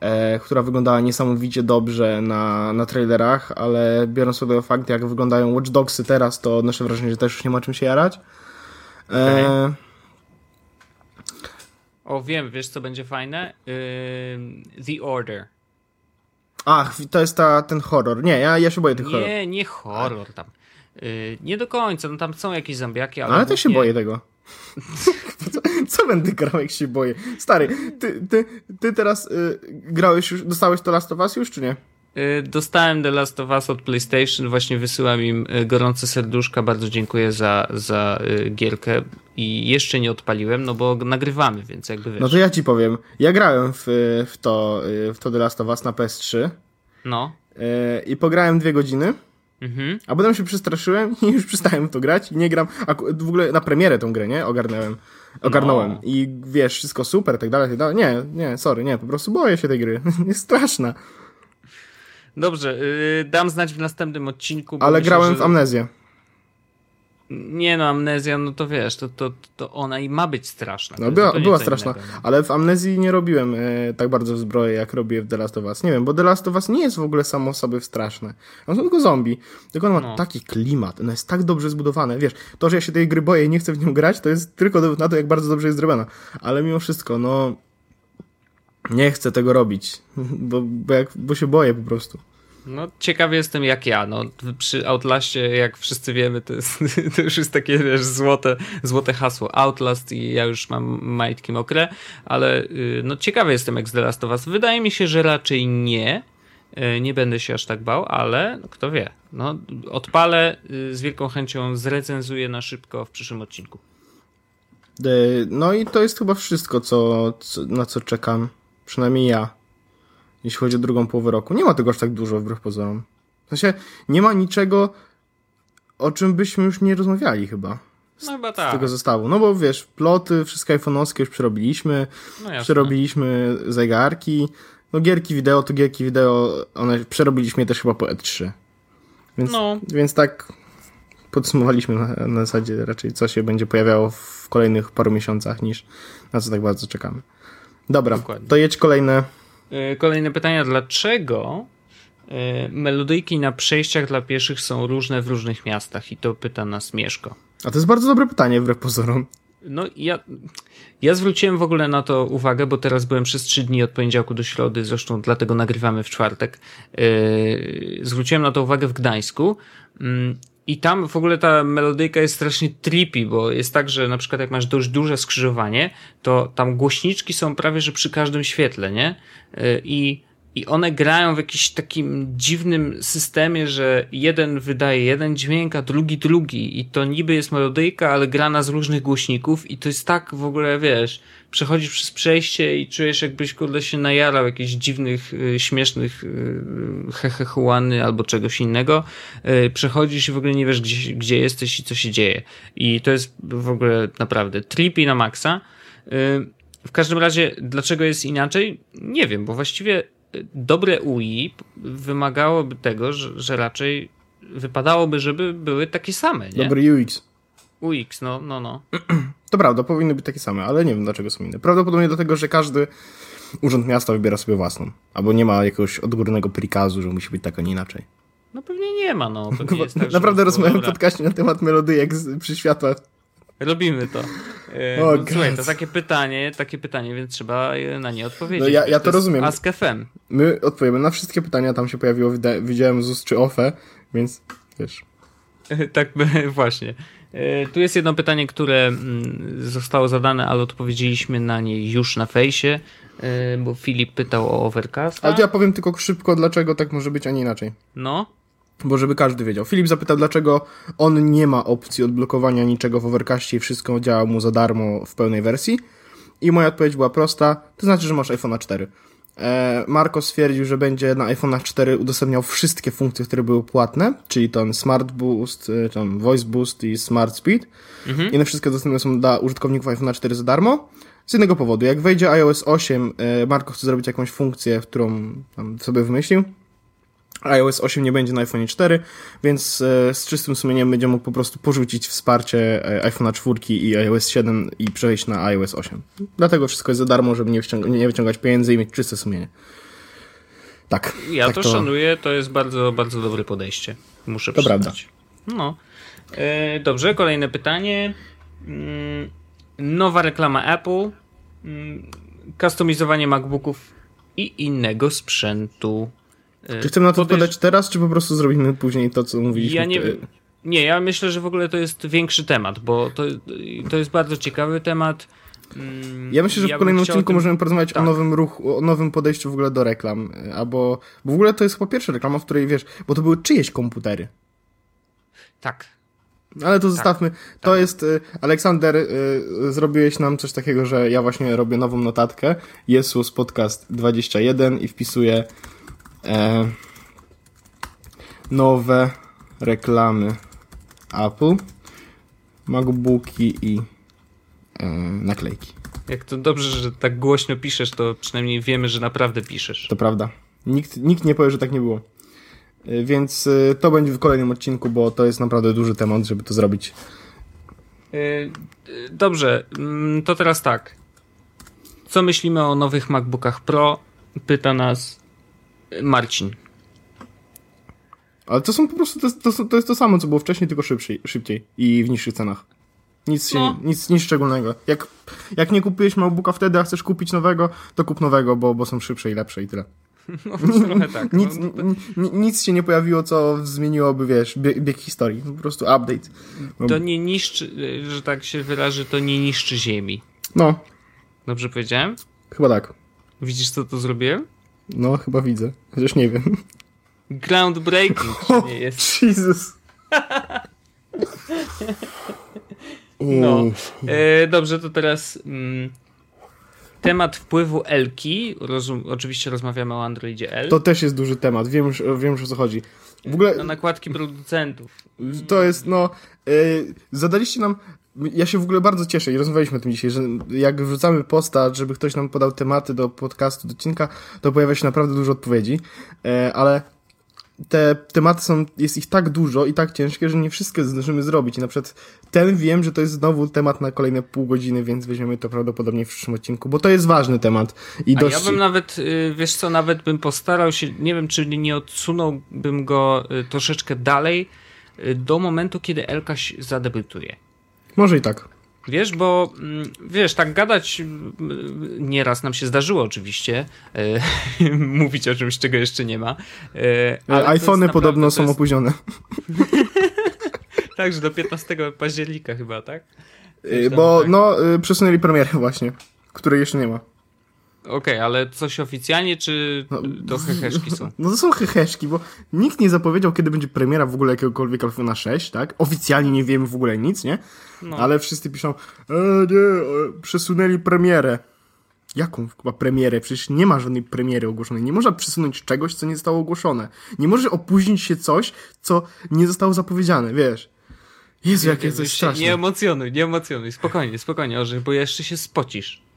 e, która wyglądała niesamowicie dobrze na, na trailerach, ale biorąc pod uwagę fakt, jak wyglądają Watch Dogsy teraz, to odnoszę wrażenie, że też już nie ma czym się jarać. E, O, wiem, wiesz co będzie fajne? Ym, The Order. Ach, to jest ta, ten horror. Nie, ja, ja się boję tych horrorów. Nie, nie horror tam. Yy, nie do końca, no tam są jakieś zombiaki, ale. Ale też się boję tego. (laughs) co, co będę grał, jak się boję? Stary, ty, ty, ty teraz y, grałeś już, dostałeś to Last of Us już, czy nie? Y, Dostałem The Last of Us od PlayStation, właśnie wysyłam im y, gorące serduszka, bardzo dziękuję za, za y, gierkę i jeszcze nie odpaliłem, no bo nagrywamy, więc jakby wiesz. No to ja ci powiem. Ja grałem w, w, to, w to The Last of Us na PS3 No. i pograłem dwie godziny, Mhm. a potem się przestraszyłem i już przestałem to grać i nie gram. Aku- w ogóle na premierę tą grę, nie? Ogarnąłem. Ogarnąłem. No. I wiesz, wszystko super, tak dalej, tak dalej. Nie, nie, sorry, nie, po prostu boję się tej gry. (laughs) Jest straszna. Dobrze, y, dam znać w następnym odcinku. Ale myślę, grałem że- w Amnezję. Nie no, amnezja, no to wiesz, to, to, to ona i ma być straszna. No była, była straszna, innego, no. ale w Amnezji nie robiłem e, tak bardzo w zbroję, jak robię w The Last of Us. Nie wiem, bo The Last of Us nie jest w ogóle samo sobie straszne. On są tylko zombie. Tylko on ma No. taki klimat, ono jest tak dobrze zbudowane. Wiesz, to, że ja się tej gry boję i nie chcę w nią grać, to jest tylko dowód na to, jak bardzo dobrze jest zrobiona. Ale mimo wszystko, no... Nie chcę tego robić, (laughs) bo, bo, jak, bo się boję po prostu. No, ciekawy jestem jak ja. No, przy Outlaście, jak wszyscy wiemy, to, jest, (laughs) to już jest takie, wiesz, złote, złote hasło. Outlast i ja już mam majtki mokre, ale y, no, ciekawy jestem jak z The Last of Us. Wydaje mi się, że raczej nie. Y, Nie będę się aż tak bał, ale no, kto wie. No, odpalę, y, z wielką chęcią zrecenzuję na szybko w przyszłym odcinku. No i to jest chyba wszystko, co, co, na co czekam. Przynajmniej ja. Jeśli chodzi o drugą połowę roku. Nie ma tego aż tak dużo, wbrew pozorom. W sensie, nie ma niczego, o czym byśmy już nie rozmawiali chyba. No chyba Z tak. tego zestawu. No bo wiesz, ploty, wszystkie iPhone'owskie już przerobiliśmy. No jasne. Przerobiliśmy zegarki. No gierki wideo to gierki wideo, one przerobiliśmy je też chyba po E3. Więc, No. więc tak podsumowaliśmy na, na zasadzie raczej, co się będzie pojawiało w kolejnych paru miesiącach, niż na co tak bardzo czekamy. Dobra, Dokładnie. to jedź kolejne. Y, Kolejne pytania. Dlaczego y, melodyjki na przejściach dla pieszych są różne w różnych miastach? I to pyta nas Mieszko. A to jest bardzo dobre pytanie, wbrew pozorom. No ja, ja zwróciłem w ogóle na to uwagę, bo teraz byłem przez trzy dni od poniedziałku do środy, zresztą dlatego nagrywamy w czwartek. Yy, zwróciłem na to uwagę w Gdańsku. Ym, I tam w ogóle ta melodyjka jest strasznie trippy, bo jest tak, że na przykład jak masz dość duże skrzyżowanie, to tam głośniczki są prawie, że przy każdym świetle, nie? Yy, I i one grają w jakimś takim dziwnym systemie, że jeden wydaje jeden dźwięk, a drugi drugi. I to niby jest melodyjka, ale grana z różnych głośników. I to jest tak w ogóle, wiesz, przechodzisz przez przejście i czujesz jakbyś kurde się najarał jakichś dziwnych, y, śmiesznych y, hehechuany albo czegoś innego. Y, przechodzisz i w ogóle nie wiesz, gdzie, gdzie jesteś i co się dzieje. I to jest w ogóle naprawdę trippy na maksa. W każdym razie, dlaczego jest inaczej? Nie wiem, bo właściwie dobre UI wymagałoby tego, że, że raczej wypadałoby, żeby były takie same, nie? Dobry UX. UX, no, no, no. To prawda, powinny być takie same, ale nie wiem dlaczego są inne. Prawdopodobnie dlatego, że każdy urząd miasta wybiera sobie własną. Albo nie ma jakiegoś odgórnego prikazu, że musi być tak, a nie inaczej. No pewnie nie ma, no. Pewnie jest tak, Naprawdę rozmawiam w podcaście na temat melodyjek przy światłach. Robimy to. O, no, słuchaj, to takie pytanie, takie pytanie, więc trzeba e, na nie odpowiedzieć. No ja- ja to jest rozumiem. Ask FM. My odpowiemy na wszystkie pytania, tam się pojawiło, widziałem ZUS czy OFE, więc wiesz. (laughs) tak, (laughs) właśnie. E, Tu jest jedno pytanie, które mm, zostało zadane, ale odpowiedzieliśmy na nie już na fejsie, bo Filip pytał o Overcast. Ale to ja powiem tylko szybko, dlaczego tak może być, a nie inaczej. No, Bo żeby każdy wiedział. Filip zapytał, dlaczego on nie ma opcji odblokowania niczego w Overcastie i wszystko działa mu za darmo w pełnej wersji. I moja odpowiedź była prosta, to znaczy, że masz iPhone'a 4. E, Marco stwierdził, że będzie na iPhone'ach 4 udostępniał wszystkie funkcje, które były płatne, czyli ten Smart Boost, e, tam Voice Boost i Smart Speed. I one wszystkie dostępne są dla użytkowników iPhone'a 4 za darmo. Z jednego powodu. Jak wejdzie iOS 8, e, Marko chce zrobić jakąś funkcję, którą tam sobie wymyślił. iOS 8 nie będzie na iPhone 4, więc e, z czystym sumieniem będzie mógł po prostu porzucić wsparcie e, iPhone'a 4 i iOS 7 i przejść na iOS 8. Dlatego wszystko jest za darmo, żeby nie, wyciąga- nie wyciągać pieniędzy i mieć czyste sumienie. Tak. Ja tak to, szanuję, to jest bardzo, bardzo dobre podejście. Muszę To przyznać. prawda. No. E, dobrze, kolejne pytanie. Mm, nowa reklama Apple. Mm, customizowanie MacBooków i innego sprzętu. E, Czy chcemy na to podejrz- odpowiadać teraz, czy po prostu zrobimy później to, co mówiliśmy? Ja nie wiem. Nie, ja myślę, że w ogóle to jest większy temat, bo to, to jest bardzo ciekawy temat. Mm, Ja myślę, że ja w kolejnym odcinku tym- możemy porozmawiać tak. o nowym ruchu, o nowym podejściu w ogóle do reklam. e, Albo bo w ogóle to jest chyba pierwsza reklama, w której wiesz, bo to były czyjeś komputery. Tak. Ale to zostawmy. To jest. y, Aleksander, y, y, zrobiłeś nam coś takiego, że ja właśnie robię nową notatkę. Jesus Podcast 21 i wpisuję e, nowe reklamy Apple, MacBooki i e, naklejki. Jak to dobrze, że tak głośno piszesz, to przynajmniej wiemy, że naprawdę piszesz. To prawda. Nikt, nikt nie powie, że tak nie było. Y, Więc y, to będzie w kolejnym odcinku, bo to jest naprawdę duży temat, żeby to zrobić. Dobrze, mm, to teraz tak. Co myślimy o nowych MacBookach Pro? Pyta nas Marcin. Ale to są po prostu, to, jest- to, to jest to samo, co było wcześniej, tylko szybciej, szybciej i w niższych cenach. Nic, się, No. nic, nic szczególnego. Jak, jak nie kupiłeś MacBooka wtedy, a chcesz kupić nowego, to kup nowego, bo, bo są szybsze i lepsze i tyle. (laughs) No, trochę (laughs) tak. Nic, no, to, ni- nic się nie pojawiło, co zmieniłoby, wiesz, bieg, bieg historii. Po prostu update. to nie niszczy, że tak się wyrażę, to nie niszczy ziemi. No, Dobrze powiedziałem? chyba tak. Widzisz, co to zrobiłem? No, chyba widzę. Chociaż nie wiem. Groundbreaking, czy nie jest? Jesus. (laughs) No. E, dobrze, to teraz mm, temat wpływu Elki. Rozum, oczywiście rozmawiamy o Androidzie L. To też jest duży temat, wiem już, wiem już o co chodzi. W ogóle Na nakładki producentów. to jest, no, y, zadaliście nam, ja się w ogóle bardzo cieszę i rozmawialiśmy o tym dzisiaj, że jak wrzucamy posta, żeby ktoś nam podał tematy do podcastu, do odcinka, to pojawia się naprawdę dużo odpowiedzi, e, ale te tematy są, jest ich tak dużo i tak ciężkie, że nie wszystkie zdążymy zrobić. I na przykład ten wiem, że to jest znowu temat na kolejne pół godziny, więc weźmiemy to prawdopodobnie w przyszłym odcinku, bo to jest ważny temat. I A dość... ja bym nawet, y, wiesz co, nawet bym postarał się, nie wiem, czy nie odsunąłbym go y, troszeczkę dalej y, do momentu, kiedy Elka zadebiutuje. Może i tak. Wiesz, bo mm, wiesz, tak gadać mm, nieraz nam się zdarzyło oczywiście e, (laughs) mówić o czymś, czego jeszcze nie ma. Jest iPhony podobno są opóźnione. (laughs) Tak, że do 15 października chyba, tak? Bo tak. no, przesunęli premierę właśnie, której jeszcze nie ma. Okej, ale coś oficjalnie, czy No, to heheszki są? (laughs) No to są heheszki, bo nikt nie zapowiedział, kiedy będzie premiera w ogóle jakiegokolwiek iPhone'a 6, tak? Oficjalnie nie wiemy w ogóle nic, nie? No. Ale wszyscy piszą, e, nie, e, przesunęli premierę. Jaką chyba premierę? Przecież nie ma żadnej premiery ogłoszonej. Nie można przesunąć czegoś, co nie zostało ogłoszone. Nie może opóźnić się coś, co nie zostało zapowiedziane, wiesz? Jezu, jakie to jest straszne. Nie emocjonuj, nie emocjonuj. Spokojnie, spokojnie, Orzech, bo jeszcze się spocisz.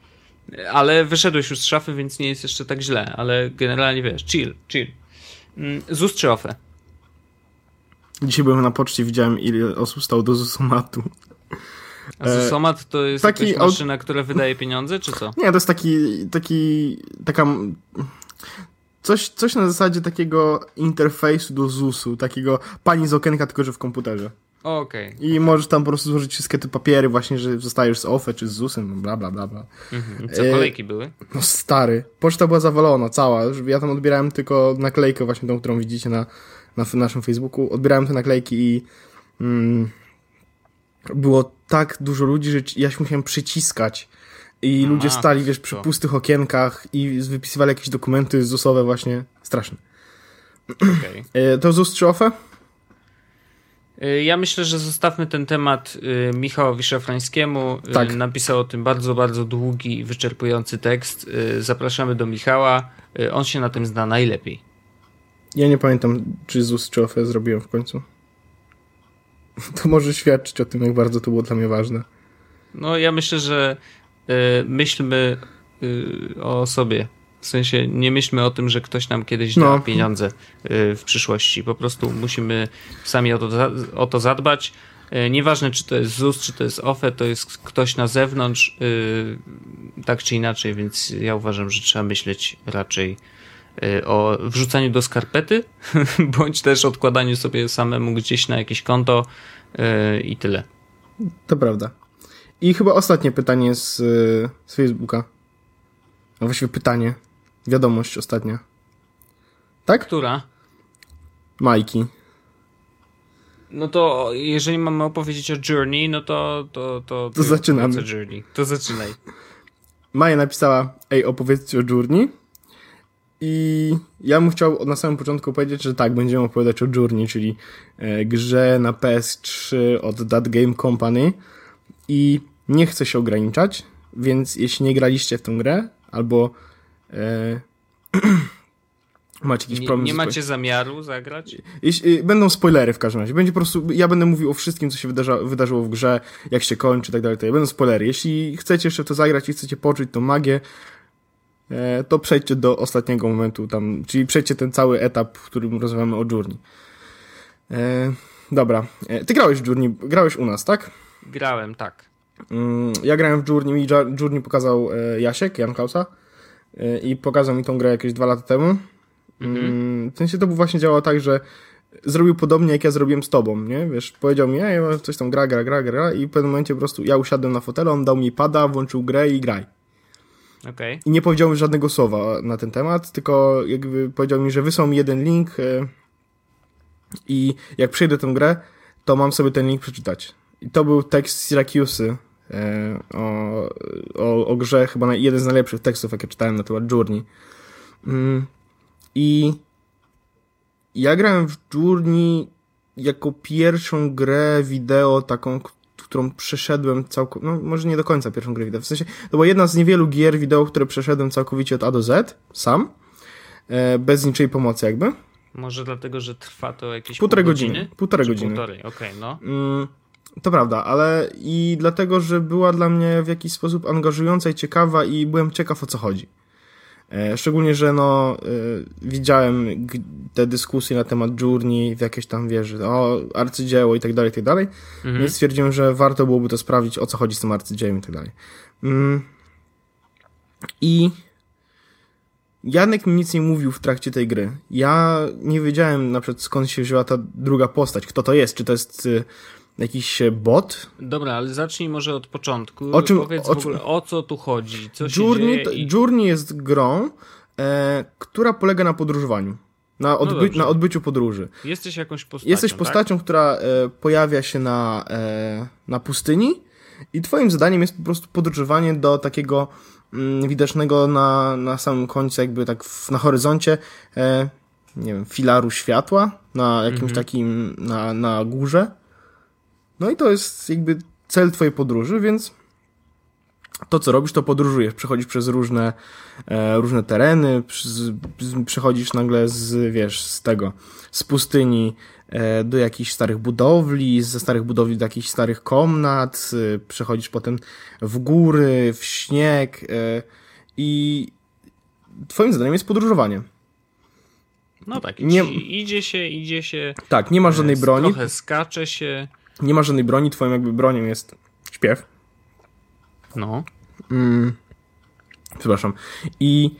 Ale wyszedłeś już z szafy, więc nie jest jeszcze tak źle, ale generalnie wiesz, chill, chill. Mm, ZUS czy OFE? Dzisiaj byłem na poczcie, widziałem ile osób stało do ZUSomatu. A ZUSomat to jest taki jakaś maszyna, która wydaje pieniądze, czy co? Nie, to jest taki, taki, taka, coś, coś na zasadzie takiego interfejsu do ZUS-u, takiego pani z okienka, tylko że w komputerze. Okej. I możesz tam po prostu złożyć wszystkie te papiery właśnie, że zostajesz z OFE czy z ZUS-em, bla, bla, bla, bla. Mhm. Co, E, kolejki były? No stary, poczta była zawalona, cała. Ja tam odbierałem tylko naklejkę właśnie tą, którą widzicie na, na naszym Facebooku. Odbierałem te naklejki i mm, było tak dużo ludzi, że ja się musiałem przyciskać. I ludzie stali, wiesz, przy pustych okienkach i wypisywali jakieś dokumenty ZUS-owe właśnie. Straszne. Okej. E, to ZUS czy OFE? Y, Ja myślę, że zostawmy ten temat y, Michałowi Szafrańskiemu. Y, Tak. Napisał o tym bardzo, bardzo długi i wyczerpujący tekst. Zapraszamy do Michała. On się na tym zna najlepiej. Ja nie pamiętam, czy ZUS czy OFE zrobiłem w końcu. (laughs) To może świadczyć o tym, jak bardzo to było dla mnie ważne. No ja myślę, że myślmy o sobie. W sensie nie myślmy o tym, że ktoś nam kiedyś da no. pieniądze w przyszłości. Po prostu musimy sami o to, o to zadbać. Nieważne, czy to jest ZUS, czy to jest OFE, to jest ktoś na zewnątrz, tak czy inaczej, więc ja uważam, że trzeba myśleć raczej Y, o wrzucaniu do skarpety, (laughs) bądź też odkładaniu sobie samemu gdzieś na jakieś konto i tyle. To prawda. I chyba ostatnie pytanie z, z Facebooka. A właściwie pytanie. Wiadomość ostatnia. Tak? Która? Majki. No to jeżeli mamy opowiedzieć o Journey, no to... To, to, to, to zaczynamy. Journey. To zaczynaj. Maja napisała, ej, opowiedzcie o Journey. I ja bym chciał na samym początku powiedzieć, że tak, będziemy opowiadać o Journey, czyli e, grze na PS3 od That Game Company i nie chcę się ograniczać, więc jeśli nie graliście w tę grę, albo (clears throat) macie jakiś nie, problem... Nie macie zamiaru zagrać? Jeśli, e, będą spoilery w każdym razie. Będzie po prostu, ja będę mówił o wszystkim, co się wydarza, wydarzyło w grze, jak się kończy, tak dalej, Będą spoilery. Jeśli chcecie jeszcze to zagrać i chcecie poczuć tą magię, E, to przejdźcie do ostatniego momentu tam, czyli przejdźcie ten cały etap, w którym rozmawiamy o Journey. E, dobra, e, ty grałeś w Journey, grałeś u nas, tak? Grałem, tak. Mm, ja grałem w Journey, mi Journey pokazał Jasiek, Jan Klausa i pokazał mi tą grę jakieś dwa lata temu. Mhm. Mm, w sensie to właśnie działało tak, że zrobił podobnie jak ja zrobiłem z tobą, nie? Wiesz, powiedział mi, ja coś tam gra, gra, gra, gra i w pewnym momencie po prostu ja usiadłem na fotelu, on dał mi pada, włączył grę i graj. Okay. I nie powiedział mi żadnego słowa na ten temat, tylko jakby powiedział mi, że wysłał mi jeden link e, i jak przejdę tę grę, to mam sobie ten link przeczytać. I to był tekst Syracuse'y e, o, o, o grze, chyba jeden z najlepszych tekstów, jakie czytałem na temat Journey. Mm, I ja grałem w Journey jako pierwszą grę wideo taką, którą przeszedłem całkowicie, no może nie do końca pierwszą grę wideo, w sensie to była jedna z niewielu gier wideo, które przeszedłem całkowicie od A do Z, sam, e, bez niczej pomocy jakby. Może dlatego, że trwa to jakieś półtorej pół godziny. Półtorej godziny. Półtorej, okej, okay, no. Mm, to prawda, ale i dlatego, że była dla mnie w jakiś sposób angażująca i ciekawa i byłem ciekaw o co chodzi. E, szczególnie, że no, y, widziałem te dyskusje na temat Journey w jakieś tam, wiesz, o arcydzieło i tak dalej, i tak dalej. Mhm. Więc stwierdziłem, że warto byłoby to sprawdzić, o co chodzi z tym arcydziełem i tak dalej. Mm. I Janek mi nic nie mówił w trakcie tej gry. Ja nie wiedziałem na przykład skąd się wzięła ta druga postać, kto to jest, czy to jest y, jakiś bot. Dobra, ale zacznij może od początku. O czym, Powiedz o, w ogóle, o co tu chodzi, co Journey. I... Journey jest grą, e, która polega na podróżowaniu. Na, odby no na odbyciu podróży. Jesteś jakąś postacią. Jesteś tak? postacią, tak? która e, pojawia się na, e, na pustyni i twoim zadaniem jest po prostu podróżowanie do takiego mm, widocznego na, na samym końcu, jakby tak w, na horyzoncie, e, nie wiem, filaru światła, na jakimś mhm. takim, na, na górze. No i to jest jakby cel twojej podróży, więc to, co robisz, to podróżujesz. Przechodzisz przez różne, e, różne tereny, przechodzisz nagle z, wiesz, z tego, z pustyni e, do jakichś starych budowli, ze starych budowli do jakichś starych komnat, e, przechodzisz potem w góry, w śnieg e, i twoim zadaniem jest podróżowanie. No tak, nie... idzie się, idzie się. Tak, nie ma żadnej broni. Trochę skacze się. Nie ma żadnej broni, twoją jakby bronią jest śpiew. No. Mm. Przepraszam. I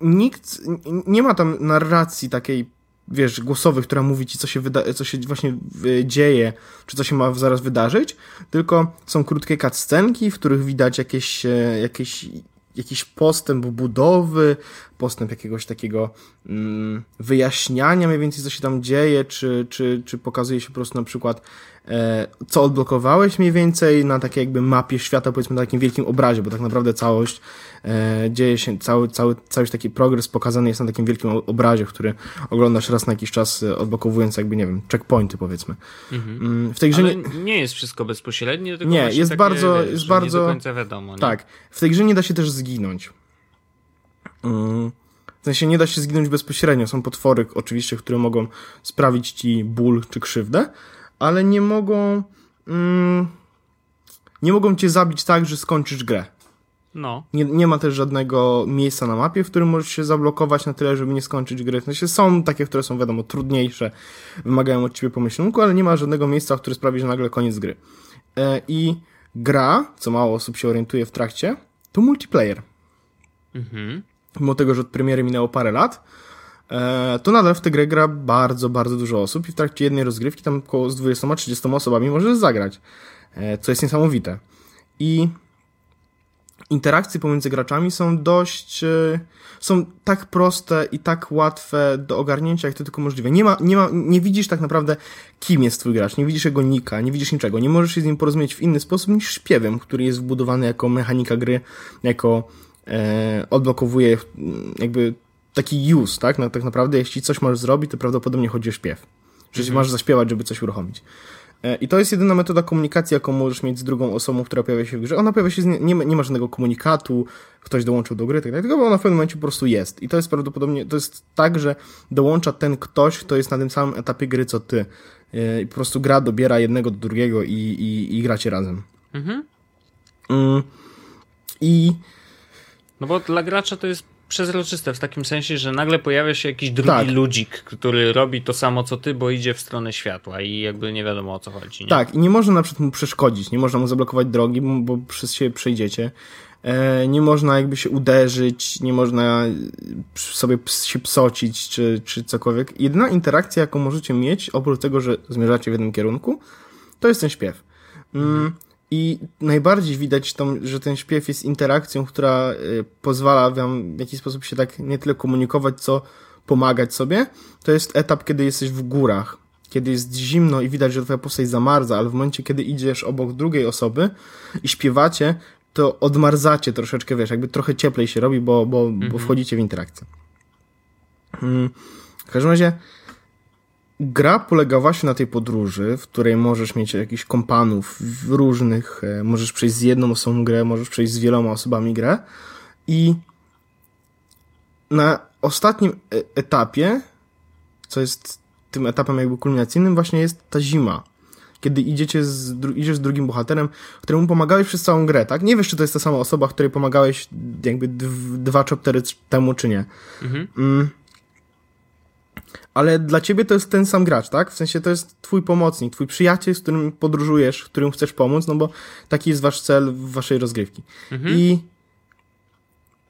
nikt, nie ma tam narracji takiej, wiesz, głosowych, która mówi ci, co się, wyda co się właśnie dzieje, czy co się ma zaraz wydarzyć, tylko są krótkie cutscenki, w których widać jakieś, e, jakieś jakiś postęp budowy, postęp jakiegoś takiego mm, wyjaśniania mniej więcej, co się tam dzieje, czy, czy, czy pokazuje się po prostu na przykład E, co odblokowałeś mniej więcej na takiej jakby mapie świata, powiedzmy na takim wielkim obrazie, bo tak naprawdę całość e, dzieje się, cały, cały, cały taki progres pokazany jest na takim wielkim obrazie, który oglądasz raz na jakiś czas, e, odblokowując jakby, nie wiem, checkpointy powiedzmy. Mhm. Mm, w tej grze Ale nie... jest wszystko bezpośrednie, tylko nie, jest bardzo, wiesz, jest bardzo, nie do końca wiadomo. Nie? Tak, w tej grze nie da się też zginąć. Mm. W sensie nie da się zginąć bezpośrednio. Są potwory oczywiście, które mogą sprawić ci ból czy krzywdę, ale nie mogą. Mm, nie mogą cię zabić tak, że skończysz grę. No. Nie, nie ma też żadnego miejsca na mapie, w którym możesz się zablokować na tyle, żeby nie skończyć gry. W sensie są takie, które są wiadomo trudniejsze, wymagają od ciebie pomyślunku, ale nie ma żadnego miejsca, które sprawi, że nagle koniec gry. E, I gra, co mało osób się orientuje w trakcie, to multiplayer. Mhm. Mimo tego, że od premiery minęło parę lat, e, to nadal w tę grę gra bardzo, bardzo dużo osób i w trakcie jednej rozgrywki tam około z 20-30 osobami możesz zagrać, e, co jest niesamowite. I interakcje pomiędzy graczami są dość, e, są tak proste i tak łatwe do ogarnięcia, jak to tylko możliwe. Nie ma, nie ma, nie widzisz tak naprawdę, kim jest twój gracz, nie widzisz jego nika, nie widzisz niczego, nie możesz się z nim porozumieć w inny sposób niż śpiewem, który jest wbudowany jako mechanika gry, jako e, odblokowuje mm, jakby taki use, tak? No, tak naprawdę, jeśli coś masz zrobić, to prawdopodobnie chodzi o śpiew. Że mhm. masz zaśpiewać, żeby coś uruchomić. E, I to jest jedyna metoda komunikacji, jaką możesz mieć z drugą osobą, która pojawia się w grze. Ona pojawia się, z, nie, nie ma żadnego komunikatu, ktoś dołączył do gry, tak dalej, tylko ona w pewnym momencie po prostu jest. I to jest prawdopodobnie, to jest tak, że dołącza ten ktoś, kto jest na tym samym etapie gry, co ty. E, I po prostu gra dobiera jednego do drugiego i, i, i gracie razem. Mhm. Mm. I... No bo dla gracza to jest przezroczyste w takim sensie, że nagle pojawia się jakiś drugi tak. ludzik, który robi to samo co ty, bo idzie w stronę światła i jakby nie wiadomo o co chodzi. Nie? Tak, i nie można na przykład mu przeszkodzić, nie można mu zablokować drogi, bo przez siebie przejdziecie. E, nie można jakby się uderzyć, nie można sobie się psocić czy, czy cokolwiek. Jedyna interakcja, jaką możecie mieć, oprócz tego, że zmierzacie w jednym kierunku, to jest ten śpiew. Mm. I najbardziej widać, to, że ten śpiew jest interakcją, która y, pozwala wam w jakiś sposób się tak nie tyle komunikować, co pomagać sobie. To jest etap, kiedy jesteś w górach, kiedy jest zimno i widać, że twoja postać zamarza, ale w momencie, kiedy idziesz obok drugiej osoby i śpiewacie, to odmarzacie troszeczkę, wiesz, jakby trochę cieplej się robi, bo, bo, mhm. bo wchodzicie w interakcję. Hmm. W każdym razie gra polega właśnie na tej podróży, w której możesz mieć jakichś kompanów różnych, e, możesz przejść z jedną osobą grę, możesz przejść z wieloma osobami grę i na ostatnim e, etapie, co jest tym etapem jakby kulminacyjnym, właśnie jest ta zima. Kiedy idziecie z, idziesz z drugim bohaterem, któremu pomagałeś przez całą grę, tak? Nie wiesz, czy to jest ta sama osoba, której pomagałeś jakby dwa chaptery temu, czy nie. Mhm. Mm ale dla ciebie to jest ten sam gracz, tak? W sensie to jest twój pomocnik, twój przyjaciel, z którym podróżujesz, którym chcesz pomóc, no bo taki jest wasz cel w waszej rozgrywki. Mhm. I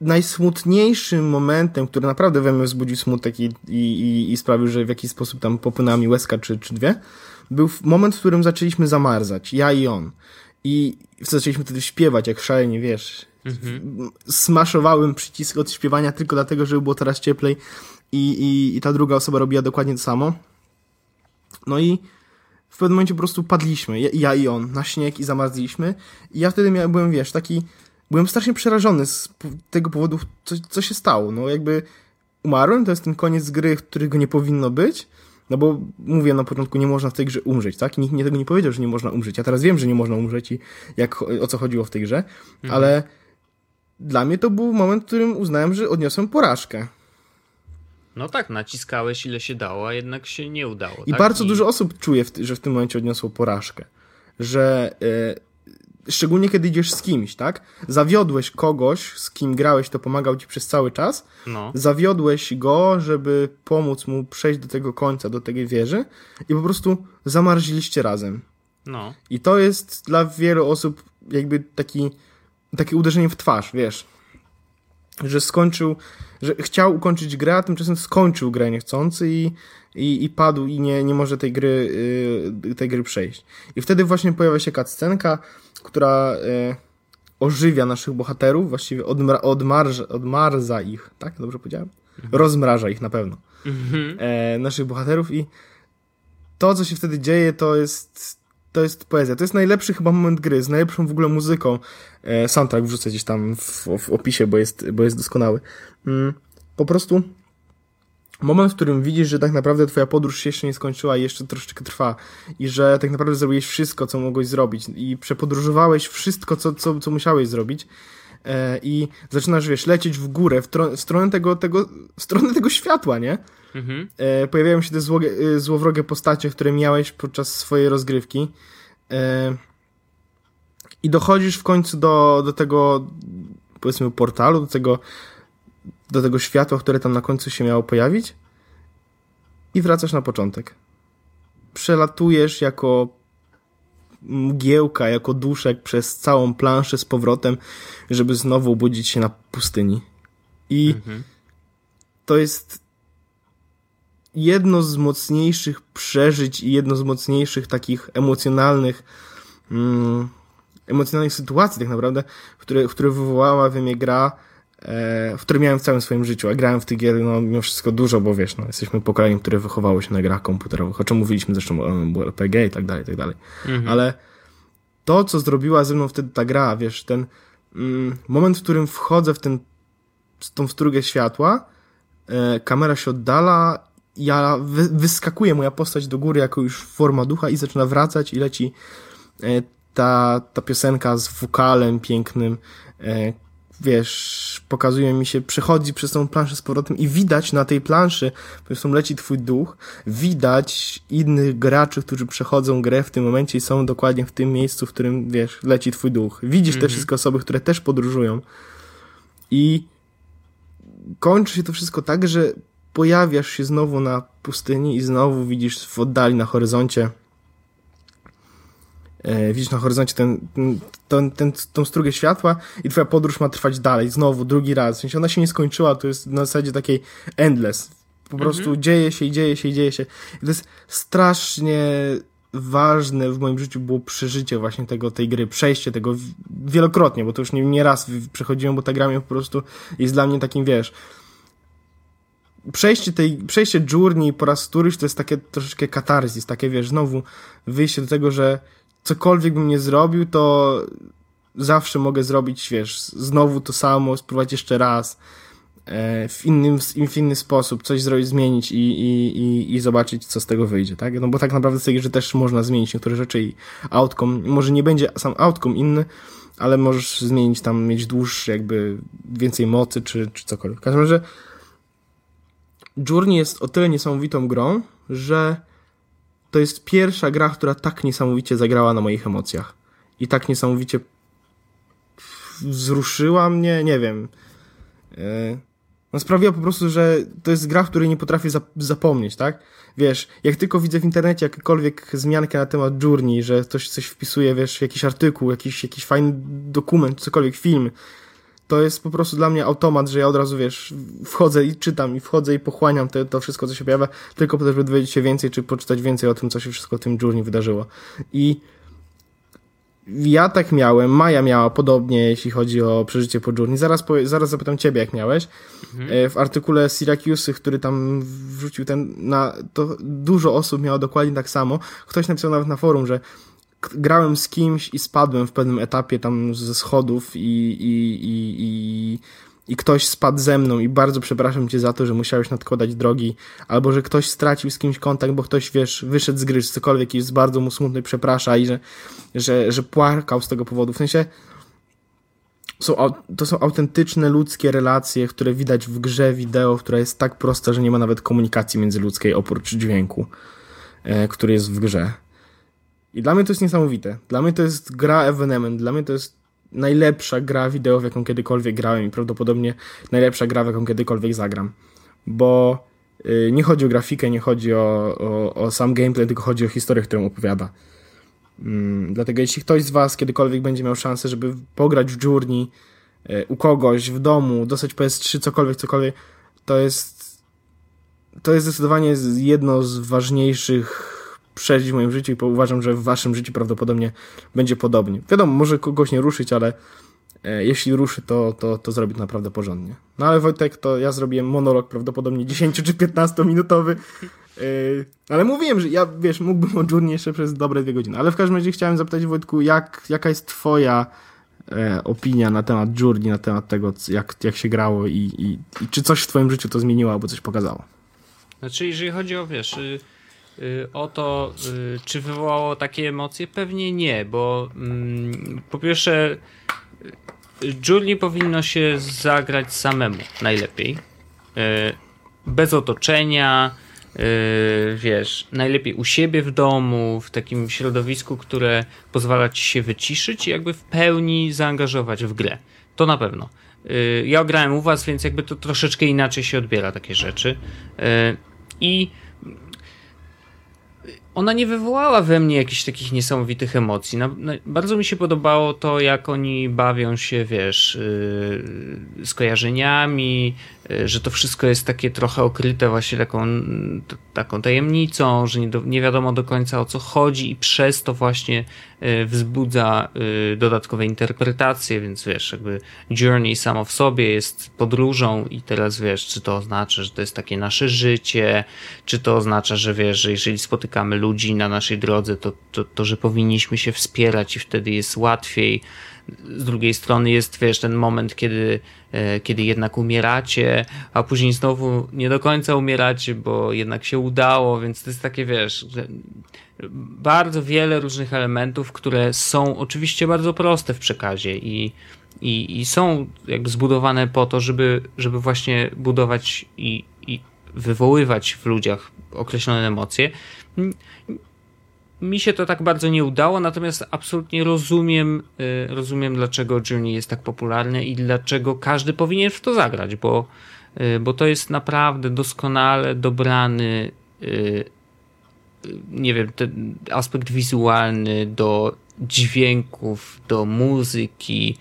najsmutniejszym momentem, który naprawdę we mnie wzbudził smutek i, i, i sprawił, że w jakiś sposób tam popłynęła mi łezka czy, czy dwie, był moment, w którym zaczęliśmy zamarzać, ja i on. I zaczęliśmy wtedy śpiewać jak szalenie, wiesz. Mhm. Smaszowałem przycisk od śpiewania tylko dlatego, żeby było teraz cieplej i, i, i ta druga osoba robiła dokładnie to samo. No i w pewnym momencie po prostu padliśmy, ja, ja i on, na śnieg i zamarzliśmy. I ja wtedy miałem, byłem, wiesz, taki, byłem strasznie przerażony z tego powodu, co, co się stało. No jakby umarłem, to jest ten koniec gry, którego nie powinno być. No bo mówię na początku, nie można w tej grze umrzeć, tak? Nikt mnie tego nie powiedział, że nie można umrzeć. Ja teraz wiem, że nie można umrzeć i jak, o co chodziło w tej grze, mhm. ale dla mnie to był moment, w którym uznałem, że odniosłem porażkę. No tak, naciskałeś ile się dało, a jednak się nie udało. I tak? bardzo I... dużo osób czuje, że w tym momencie odniosło porażkę. Że yy, szczególnie kiedy idziesz z kimś, tak? Zawiodłeś kogoś, z kim grałeś, to pomagał ci przez cały czas. No. Zawiodłeś go, żeby pomóc mu przejść do tego końca, do tej wieży i po prostu zamarziliście razem. No. I to jest dla wielu osób jakby taki, takie uderzenie w twarz, wiesz że skończył, że chciał ukończyć grę, a tymczasem skończył grę niechcący i, i, i padł i nie, nie może tej gry, yy, tej gry przejść. I wtedy właśnie pojawia się cutscenka, która yy, ożywia naszych bohaterów, właściwie odmra, odmarza, odmarza ich, tak? Dobrze powiedziałem? Mhm. Rozmraża ich na pewno. Mhm. E, naszych bohaterów i to, co się wtedy dzieje, to jest to jest poezja. To jest najlepszy chyba moment gry, z najlepszą w ogóle muzyką. E, soundtrack wrzucę gdzieś tam w, w opisie, bo jest, bo jest doskonały. Mm, po prostu moment, w którym widzisz, że tak naprawdę twoja podróż się jeszcze nie skończyła i jeszcze troszeczkę trwa i że tak naprawdę zrobiłeś wszystko, co mogłeś zrobić i przepodróżowałeś wszystko, co, co, co musiałeś zrobić i zaczynasz, wiesz, lecieć w górę, w, w stronę tego, tego, w stronę tego światła, nie? Mhm. E, pojawiają się te zło, e, złowrogie postacie, które miałeś podczas swojej rozgrywki. E, I dochodzisz w końcu do, do tego, powiedzmy, portalu, do tego, do tego światła, które tam na końcu się miało pojawić i wracasz na początek. Przelatujesz jako mgiełka, jako duszek przez całą planszę z powrotem, żeby znowu obudzić się na pustyni. I mhm. to jest jedno z mocniejszych przeżyć i jedno z mocniejszych takich emocjonalnych mm, emocjonalnych sytuacji tak naprawdę, które, które wywołała we mnie gra, w której miałem w całym swoim życiu, a grałem w tych gier no, mimo wszystko dużo, bo wiesz, no, jesteśmy pokoleniem, które wychowało się na grach komputerowych, o czym mówiliśmy zresztą o RPG i tak dalej, i tak dalej. Mhm. Ale to, co zrobiła ze mną wtedy ta gra, wiesz, ten mm, moment, w którym wchodzę w ten, tą strugę światła, e, kamera się oddala, ja wy, wyskakuje moja postać do góry jako już forma ducha i zaczyna wracać i leci e, ta, ta piosenka z wokalem pięknym, e, wiesz, pokazuje mi się, przechodzi przez tą planszę z powrotem i widać na tej planszy, po prostu leci twój duch, widać innych graczy, którzy przechodzą grę w tym momencie i są dokładnie w tym miejscu, w którym, wiesz, leci twój duch. Widzisz -hmm. te mhm. wszystkie osoby, które też podróżują i kończy się to wszystko tak, że pojawiasz się znowu na pustyni i znowu widzisz w oddali na horyzoncie widzisz na horyzoncie ten, ten, ten, tą strugę światła i twoja podróż ma trwać dalej, znowu, drugi raz. W sensie ona się nie skończyła, to jest na zasadzie takiej endless. Po prostu mhm. dzieje się i dzieje się i dzieje się. I to jest strasznie ważne w moim życiu było przeżycie właśnie tego, tej gry, przejście tego wielokrotnie, bo to już nie, nie raz przechodziłem, bo ta gra po prostu jest dla mnie takim, wiesz, przejście tej, przejście journey po raz któryś to jest takie troszeczkę katarzis, takie wiesz, znowu wyjście do tego, że cokolwiek bym nie zrobił, to zawsze mogę zrobić, wiesz, znowu to samo, spróbować jeszcze raz, e, w, innym, w inny sposób, coś zrobić, zmienić i, i, i, i zobaczyć, co z tego wyjdzie, tak? No bo tak naprawdę z że też można zmienić niektóre rzeczy i outcome, może nie będzie sam outcome inny, ale możesz zmienić tam, mieć dłuższy, jakby więcej mocy, czy, czy cokolwiek. W każdym razie Journey jest o tyle niesamowitą grą, że to jest pierwsza gra, która tak niesamowicie zagrała na moich emocjach. I tak niesamowicie wzruszyła mnie, nie wiem. E, no sprawiła po prostu, że to jest gra, której nie potrafię zapomnieć, tak? Wiesz, jak tylko widzę w internecie jakiekolwiek zmiankę na temat Journey, że ktoś coś wpisuje, wiesz, jakiś artykuł, jakiś, jakiś fajny dokument, cokolwiek, film, to jest po prostu dla mnie automat, że ja od razu, wiesz, wchodzę i czytam, i wchodzę i pochłaniam te, to wszystko, co się pojawia, tylko po to, żeby dowiedzieć się więcej, czy poczytać więcej o tym, co się wszystko w tym Journey wydarzyło. I ja tak miałem, Maja miała podobnie, jeśli chodzi o przeżycie po Journey. Zaraz, po, zaraz zapytam ciebie, jak miałeś. Mhm. E, w artykule Syracuse, który tam wrzucił ten, na, to dużo osób miało dokładnie tak samo. Ktoś napisał nawet na forum, że grałem z kimś i spadłem w pewnym etapie tam ze schodów i, i, i, i, i ktoś spadł ze mną i bardzo przepraszam cię za to, że musiałeś nadkładać drogi, albo że ktoś stracił z kimś kontakt, bo ktoś, wiesz, wyszedł z gry, czy cokolwiek i jest bardzo mu smutny, przeprasza i że, że, że płakał z tego powodu. W sensie są, to są autentyczne ludzkie relacje, które widać w grze wideo, która jest tak prosta, że nie ma nawet komunikacji międzyludzkiej oprócz dźwięku, e, który jest w grze. I dla mnie to jest niesamowite. Dla mnie to jest gra evenement, dla mnie to jest najlepsza gra wideo, w jaką kiedykolwiek grałem i prawdopodobnie najlepsza gra, w jaką kiedykolwiek zagram. Bo yy, nie chodzi o grafikę, nie chodzi o, o, o, sam gameplay, tylko chodzi o historię, którą opowiada. Yy, dlatego jeśli ktoś z Was kiedykolwiek będzie miał szansę, żeby pograć w Journey yy, u kogoś, w domu, dostać PS3, cokolwiek, cokolwiek, to jest to jest zdecydowanie jedno z ważniejszych przeżyć w moim życiu i uważam, że w waszym życiu prawdopodobnie będzie podobnie. Wiadomo, może kogoś nie ruszyć, ale e, jeśli ruszy, to, to, to zrobi to naprawdę porządnie. No ale Wojtek, to ja zrobiłem monolog prawdopodobnie 10 czy 15 minutowy, e, ale mówiłem, że ja, wiesz, mógłbym o Journey jeszcze przez dobre dwie godziny, ale w każdym razie chciałem zapytać Wojtku, jak, jaka jest twoja e, opinia na temat Journey, na temat tego, jak, jak się grało i, i, i czy coś w twoim życiu to zmieniło albo coś pokazało? Znaczy, jeżeli chodzi o, wiesz, y, o to, y, czy wywołało takie emocje? Pewnie nie, bo mm, po pierwsze y, Julie powinno się zagrać samemu najlepiej. Bez otoczenia, wiesz, najlepiej u siebie w domu, w takim środowisku, które pozwala ci się wyciszyć i jakby w pełni zaangażować w grę. To na pewno. Ja grałem u was, więc jakby to troszeczkę inaczej się odbiera takie rzeczy. I ona nie wywołała we mnie jakichś takich niesamowitych emocji. Na, na, bardzo mi się podobało to, jak oni bawią się, wiesz, yy, skojarzeniami, że to wszystko jest takie trochę okryte właśnie taką, taką tajemnicą, że nie, do, nie wiadomo do końca o co chodzi i przez to właśnie yy, wzbudza y, dodatkowe interpretacje, więc wiesz, jakby Journey samo w sobie jest podróżą i teraz wiesz, czy to oznacza, że to jest takie nasze życie, czy to oznacza, że wiesz, że jeżeli spotykamy ludzi na naszej drodze, to, to, to, że powinniśmy się wspierać i wtedy jest łatwiej. Z drugiej strony jest, wiesz, ten moment, kiedy, e, kiedy jednak umieracie, a później znowu nie do końca umieracie, bo jednak się udało, więc to jest takie, wiesz, bardzo wiele różnych elementów, które są oczywiście bardzo proste w przekazie i, i, i są jakby zbudowane po to, żeby, żeby właśnie budować i, i wywoływać w ludziach określone emocje. Mi się to tak bardzo nie udało, natomiast absolutnie rozumiem, y, rozumiem dlaczego Journey jest tak popularny i dlaczego każdy powinien w to zagrać, bo, y, bo to jest naprawdę doskonale dobrany y, nie wiem, ten aspekt wizualny do dźwięków, do muzyki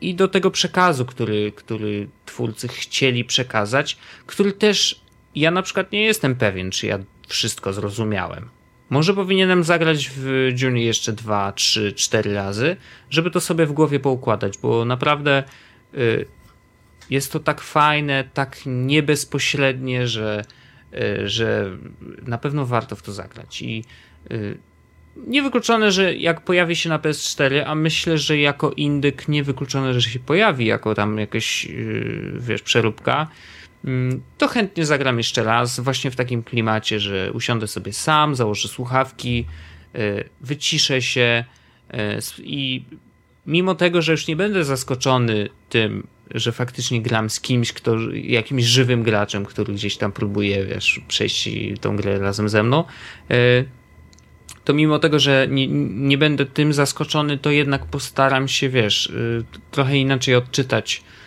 i do tego przekazu, który, który twórcy chcieli przekazać, który też ja na przykład nie jestem pewien, czy ja wszystko zrozumiałem. Może powinienem zagrać w Journey jeszcze dwa, trzy, cztery razy, żeby to sobie w głowie poukładać, bo naprawdę y, jest to tak fajne, tak niebezpośrednie, że, y, że na pewno warto w to zagrać. I y, niewykluczone, że jak pojawi się na PS4, a myślę, że jako indyk niewykluczone, że się pojawi jako tam jakaś, wiesz, przeróbka, to chętnie zagram jeszcze raz, właśnie w takim klimacie, że usiądę sobie sam, założę słuchawki, e, wyciszę się e, i mimo tego, że już nie będę zaskoczony tym, że faktycznie gram z kimś, kto, jakimś żywym graczem, który gdzieś tam próbuje, wiesz, przejść tą grę razem ze mną, e, to mimo tego, że nie, nie będę tym zaskoczony, to jednak postaram się, wiesz, trochę inaczej odczytać Y,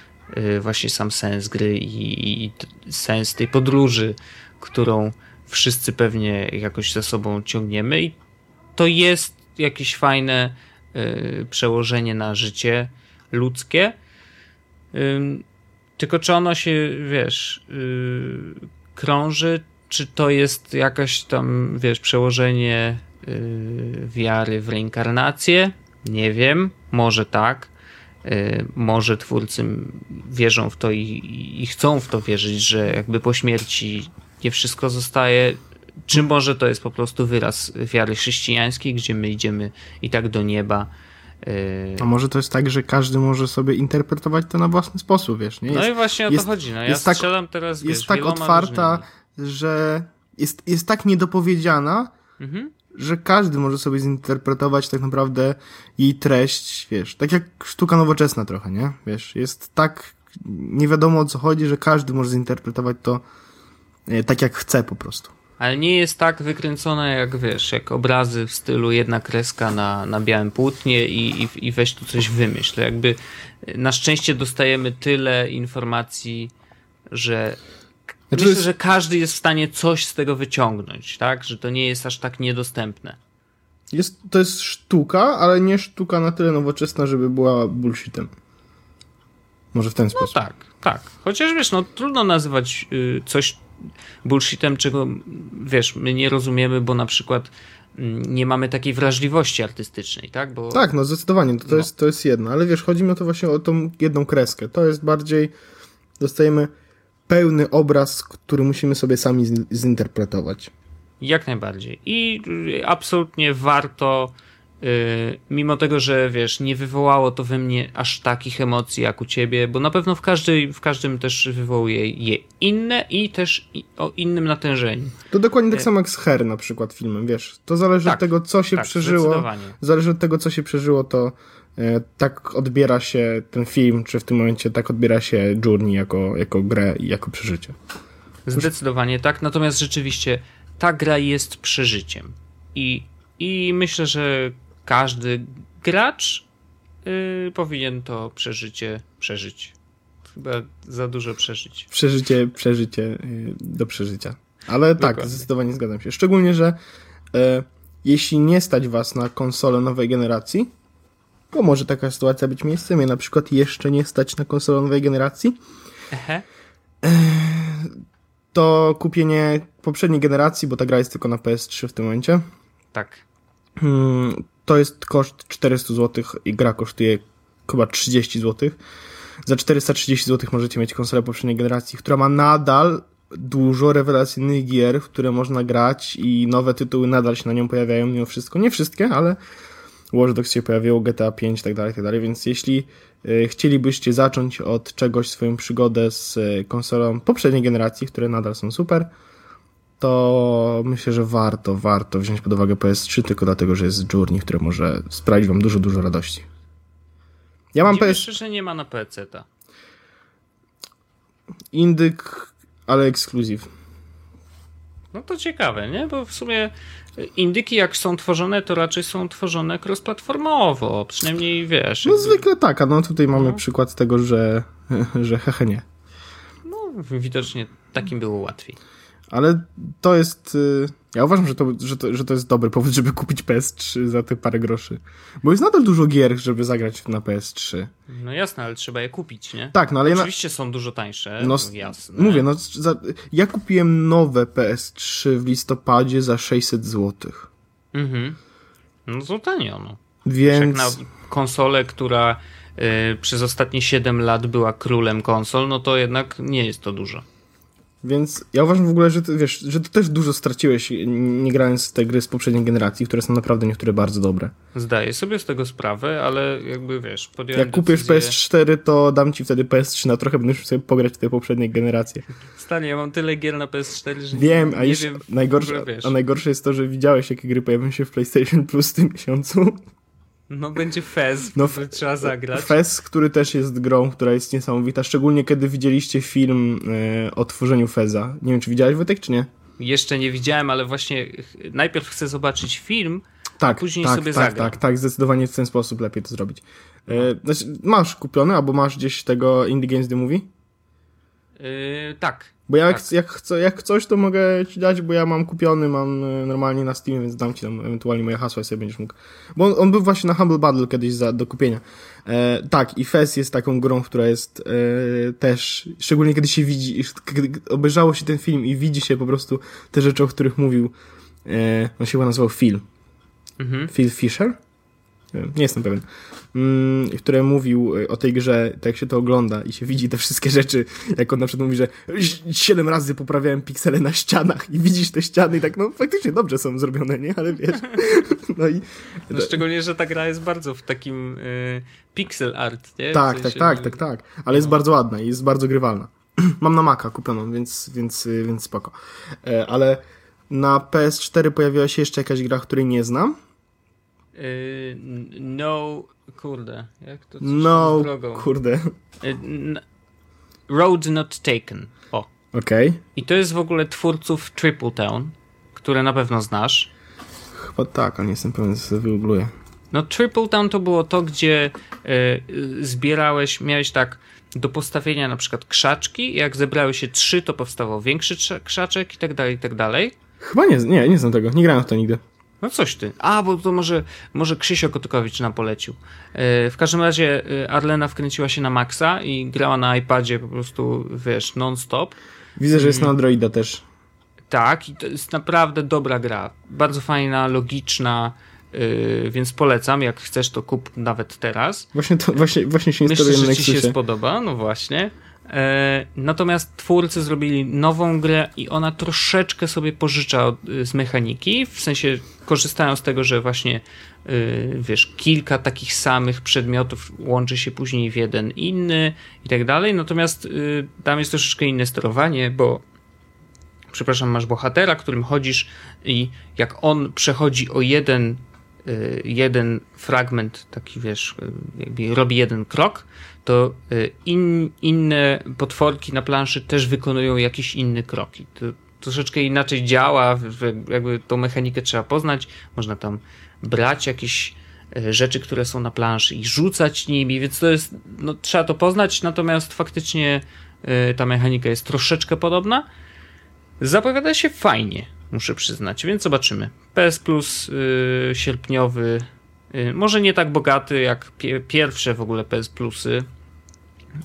właśnie sam sens gry i, i sens tej podróży, którą wszyscy pewnie jakoś za sobą ciągniemy i to jest jakieś fajne y, przełożenie na życie ludzkie. Y, tylko czy ono się, wiesz, y, krąży, czy to jest jakaś tam, wiesz, przełożenie y, wiary w reinkarnację? Nie wiem, może tak. Y, może twórcy wierzą w to i, i, chcą w to wierzyć, że jakby po śmierci nie wszystko zostaje. Czy może to jest po prostu wyraz wiary chrześcijańskiej, gdzie my idziemy i tak do nieba. Y, A może to jest tak, że każdy może sobie interpretować to na własny sposób, wiesz? Nie? Jest, no i właśnie o jest, to chodzi. No, ja jest tak, teraz, Jest wiesz, tak otwarta, różnymi. że jest, jest tak niedopowiedziana, mhm że każdy może sobie zinterpretować tak naprawdę jej treść, wiesz, tak jak sztuka nowoczesna trochę, nie? Wiesz, jest tak nie wiadomo o co chodzi, że każdy może zinterpretować to e, tak jak chce po prostu. Ale nie jest tak wykręcone jak wiesz, jak obrazy w stylu jedna kreska na, na białym płótnie i, i, i weź tu coś wymyśl. Jakby na szczęście dostajemy tyle informacji, że znaczy Myślę, jest... że każdy jest w stanie coś z tego wyciągnąć, tak? Że to nie jest aż tak niedostępne. Jest, to jest sztuka, ale nie sztuka na tyle nowoczesna, żeby była bullshitem. Może w ten no sposób. No tak, tak. Chociaż wiesz, no trudno nazywać y, coś bullshitem, czego wiesz, my nie rozumiemy, bo na przykład mm, nie mamy takiej wrażliwości artystycznej, tak? Bo... Tak, no zdecydowanie, to, to, no. Jest, to jest jedno, ale wiesz, chodzi mi o to właśnie o tą jedną kreskę. To jest bardziej, dostajemy pełny obraz, który musimy sobie sami zinterpretować. Jak najbardziej. I absolutnie warto, yy, mimo tego, że wiesz, nie wywołało to we mnie aż takich emocji jak u ciebie, bo na pewno w, każdej, w każdym też wywołuje je inne i też o innym natężeniu. To dokładnie tak y, samo jak z Her na przykład filmem, wiesz. To zależy tak, od tego, co się tak, przeżyło. Zależy od tego, co się przeżyło, to tak odbiera się ten film, czy w tym momencie tak odbiera się Journey jako, jako grę i jako przeżycie. Zdecydowanie tak, natomiast rzeczywiście ta gra jest przeżyciem. I, i myślę, że każdy gracz yy, powinien to przeżycie przeżyć. Chyba za dużo przeżyć. Przeżycie, przeżycie yy, do przeżycia. Ale tak, Dokładnie. zdecydowanie zgadzam się. Szczególnie, że e, jeśli nie stać was na konsolę nowej generacji, to może taka sytuacja być miejscem. Mnie na przykład jeszcze nie stać na konsolę nowej generacji, Ehe. to kupienie poprzedniej generacji, bo ta gra jest tylko na PS3 w tym momencie, Tak. Hmm, to jest koszt 400 zł i gra kosztuje chyba 30 zł. Za 430 zł możecie mieć konsolę poprzedniej generacji, która ma nadal dużo rewelacyjnych gier, w które można grać i nowe tytuły nadal się na nią pojawiają mimo wszystko. Nie wszystkie, ale Watch Dogs się pojawiło, GTA 5 i tak dalej, tak dalej, więc jeśli y, chcielibyście zacząć od czegoś swoją przygodę z y, konsolą poprzedniej generacji, które nadal są super, to myślę, że warto, warto wziąć pod uwagę PS3 tylko dlatego, że jest Journey, które może sprawić wam dużo, dużo radości. Ja mam PS że nie ma na PC-ta. Indyk, ale ekskluzyw. No to ciekawe, nie? Bo w sumie indyki jak są tworzone, to raczej są tworzone cross-platformowo. Przynajmniej wiesz. No jakby- zwykle tak, a no tutaj mamy No. przykład tego, że, (laughs) że hehe nie. No, widocznie takim było łatwiej. Ale to jest. y, Ja uważam, że to, że, to, że to jest dobry powód, żeby kupić PS3 za te parę groszy. Bo jest nadal dużo gier, żeby zagrać na PS3. No jasne, ale trzeba je kupić, nie? Tak, no ale ja na, Oczywiście są dużo tańsze, No, jasne. mówię, no za, ja kupiłem nowe PS3 w listopadzie za 600 zł. Mhm. No to tanio, no. Więc. Jak na konsolę, która y, przez ostatnie 7 lat była królem konsol, no to jednak nie jest to dużo. Więc ja uważam w ogóle, że ty, wiesz, że ty też dużo straciłeś nie grając w te gry z poprzedniej generacji, które są naprawdę niektóre bardzo dobre. Zdaję sobie z tego sprawę, ale jakby wiesz, podjąłem Jak kupisz decyzję... PS4, to dam ci wtedy PS3 na trochę, będziesz sobie pograć w te poprzednie generacje. Stanie, ja mam tyle gier na PS4, że Wiem, a nie wiem, w najgorsze, ogóle, wiesz. a najgorsze jest to, że widziałeś, jakie gry pojawią się w PlayStation Plus w tym miesiącu. No będzie Fez, No, który trzeba zagrać. Fez, który też jest grą, która jest niesamowita, szczególnie kiedy widzieliście film e, o tworzeniu Feza. Nie wiem, czy widziałeś Wojtek, czy nie? Jeszcze nie widziałem, ale właśnie najpierw chcę zobaczyć film, Tak, później tak, sobie tak, zagram. tak, tak, zdecydowanie w ten sposób lepiej to zrobić. E, znaczy, masz kupiony, albo masz gdzieś tego Indie Games The Movie? yy, tak. Bo ja Tak. jak, jak, chcę, jak coś, to mogę ci dać, bo ja mam kupiony, mam e, normalnie na Steam, więc dam ci tam ewentualnie moje hasła i sobie będziesz mógł. Bo on, on był właśnie na Humble Bundle kiedyś za, do kupienia. E, tak, i Fez jest taką grą, która jest e, też, szczególnie kiedy się widzi, kiedy obejrzało się ten film i widzi się po prostu te rzeczy, o których mówił, e, on się chyba nazywał Phil. Mhm. Phil Fisher? Nie jestem pewien. Mm, który mówił y, o tej grze, tak jak się to ogląda i się widzi te wszystkie rzeczy, jak on na przykład mówi, że "Ś- siedem razy poprawiałem piksele na ścianach i widzisz te ściany i tak, no faktycznie dobrze są zrobione, nie? Ale wiesz. (laughs) No i No, szczególnie, że ta gra jest bardzo w takim yy, pixel art, nie? Tak, tak, sensie, tak, że- tak, tak. Ale jest bardzo ładna i jest bardzo grywalna. (clears throat) Mam na Maca kupioną, więc, więc, y, więc spoko. E, Ale na PS4 pojawiła się jeszcze jakaś gra, której nie znam. Yy, no, kurde, jak to No, kurde. Yy, Road Not Taken. O. Okej. I to jest w ogóle twórców Triple Town, które na pewno znasz. Chyba tak, ale nie jestem pewien, sobie wygoogluję. No Triple Town to było to, gdzie y, zbierałeś, miałeś tak do postawienia na przykład krzaczki, jak zebrały się trzy, to powstawał większy krzaczek i tak dalej, i tak dalej. Chyba nie, nie, nie znam tego, nie grałem w to nigdy. No coś ty. A, bo to może, może Krzysio Kotykowicz nam polecił. Y, w każdym razie y, Arlena wkręciła się na maksa i grała na iPadzie po prostu, wiesz, non-stop. Widzę, że jest na Androida też. Tak, i to jest naprawdę dobra gra. Bardzo fajna, logiczna, y, więc polecam. Jak chcesz, to kup nawet teraz. Właśnie, to, właśnie, właśnie się Myślę, instaluje na że ci się spodoba, no właśnie. E, natomiast twórcy zrobili nową grę i ona troszeczkę sobie pożycza od, z mechaniki, w sensie korzystają z tego, że właśnie y, wiesz, kilka takich samych przedmiotów łączy się później w jeden inny i tak dalej, natomiast y, tam jest troszeczkę inne sterowanie, bo przepraszam, masz bohatera, którym chodzisz i jak on przechodzi o jeden, y, jeden fragment, taki wiesz, y, robi jeden krok, to y, in, inne potworki na planszy też wykonują jakieś inne kroki. To troszeczkę inaczej działa, jakby tą mechanikę trzeba poznać. Można tam brać jakieś y, rzeczy, które są na planszy i rzucać nimi, więc to jest, no, trzeba to poznać, natomiast faktycznie y, ta mechanika jest troszeczkę podobna. Zapowiada się fajnie, muszę przyznać, więc zobaczymy. PS Plus yy, sierpniowy, yy, może nie tak bogaty jak pie pierwsze w ogóle PS Plusy,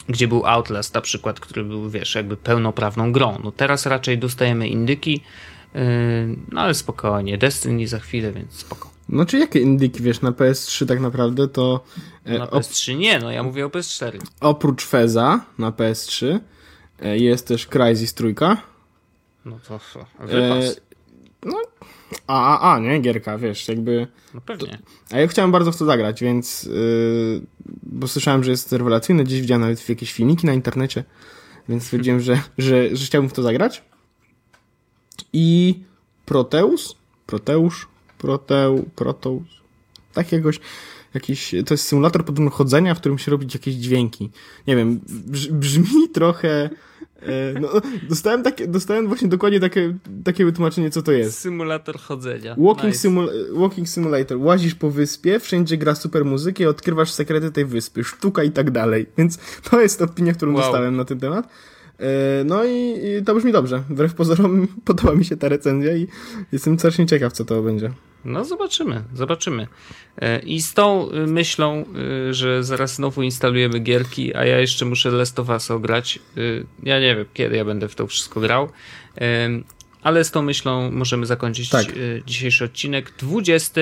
gdzie był Outlast na przykład, który był, wiesz, jakby pełnoprawną grą. No teraz raczej dostajemy indyki, yy, no ale spokojnie, Destiny za chwilę, więc spoko. No czy jakie indyki, wiesz, na PS3 tak naprawdę to... E, na PS3 nie, no ja mówię o PS4. Oprócz Feza na PS3 e, jest też Crysis trójka. No to wypas. E, no, a, a, a, nie? Gierka, wiesz, jakby... No pewnie. A ja chciałem bardzo w to zagrać, więc... Yy, bo słyszałem, że jest rewelacyjne, gdzieś widziałem nawet jakieś filmiki na internecie, więc stwierdziłem, że, że, że chciałbym w to zagrać. I Proteus? Proteusz? Proteu... Proteus? Tak jakoś... Jakiś, to jest symulator podobno chodzenia, w którym się robić jakieś dźwięki. Nie wiem, brzmi trochę E, no, dostałem, takie, dostałem właśnie dokładnie takie, takie wytłumaczenie, co to jest. Symulator chodzenia. Walking, nice. simul walking Simulator. Łazisz po wyspie, wszędzie gra super muzykę, odkrywasz sekrety tej wyspy, sztuka i tak dalej. Więc to jest opinia, którą wow. dostałem na ten temat. E, no i, i to brzmi dobrze. Wbrew pozorom (laughs) podoba mi się ta recenzja i jestem strasznie ciekaw, co to będzie. No zobaczymy, zobaczymy. E, I z tą y, myślą, że zaraz znowu instalujemy gierki, a ja jeszcze muszę Last of Us ograć. Ja nie wiem, kiedy ja będę w to wszystko grał. Ale z tą myślą możemy zakończyć tak. dzisiejszy odcinek. 20.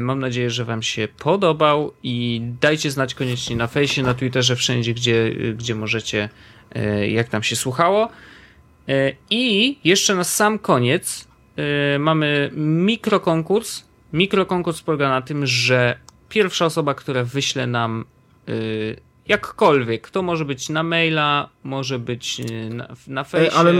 Mam nadzieję, że Wam się podobał i dajcie znać koniecznie na fejsie, na Twitterze, wszędzie, gdzie, gdzie możecie, jak tam się słuchało. I jeszcze na sam koniec yy, mamy mikrokonkurs. Mikrokonkurs polega na tym, że pierwsza osoba, która wyśle nam jakkolwiek, to może być na maila, może być na, na fejsie. Ale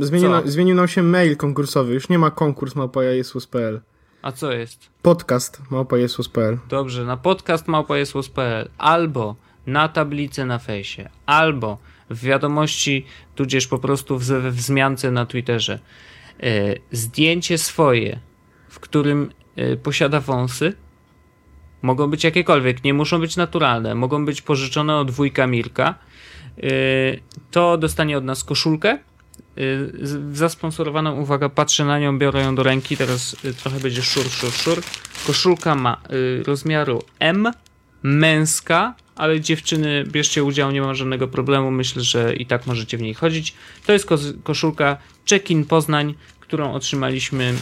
zmienił, na, zmienił nam się mail konkursowy, już nie ma konkurs małpajajesus.pl. A co jest? Podcast małpajesus.pl. Dobrze, na podcast małpajesus.pl albo na tablicę na fejsie, albo w wiadomości, tudzież po prostu w, wzmiance na Twitterze. E, zdjęcie swoje, w którym e, posiada wąsy, mogą być jakiekolwiek, nie muszą być naturalne, mogą być pożyczone od wujka Mirka, e, to dostanie od nas koszulkę zasponsorowaną, uwaga, patrzę na nią, biorę ją do ręki, teraz trochę będzie szur, szur, szur. Koszulka ma rozmiaru M, męska, ale dziewczyny, bierzcie udział, nie ma żadnego problemu, myślę, że i tak możecie w niej chodzić. To jest koszulka Check-in Poznań, którą otrzymaliśmy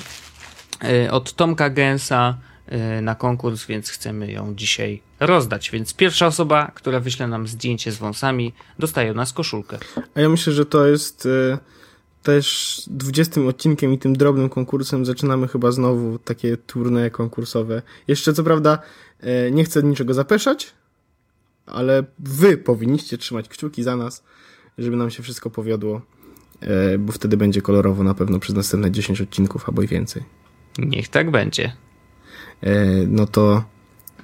e, od Tomka Gęsa e, na konkurs, więc chcemy ją dzisiaj rozdać. Więc pierwsza osoba, która wyśle nam zdjęcie z wąsami, dostaje od nas koszulkę. A ja myślę, że to jest e, też 20 odcinkiem i tym drobnym konkursem zaczynamy chyba znowu takie turne konkursowe. Jeszcze co prawda nie chcę niczego zapeszać, ale wy powinniście trzymać kciuki za nas, żeby nam się wszystko powiodło, e, bo wtedy będzie kolorowo na pewno przez następne 10 odcinków albo i więcej. Niech tak będzie. E, no to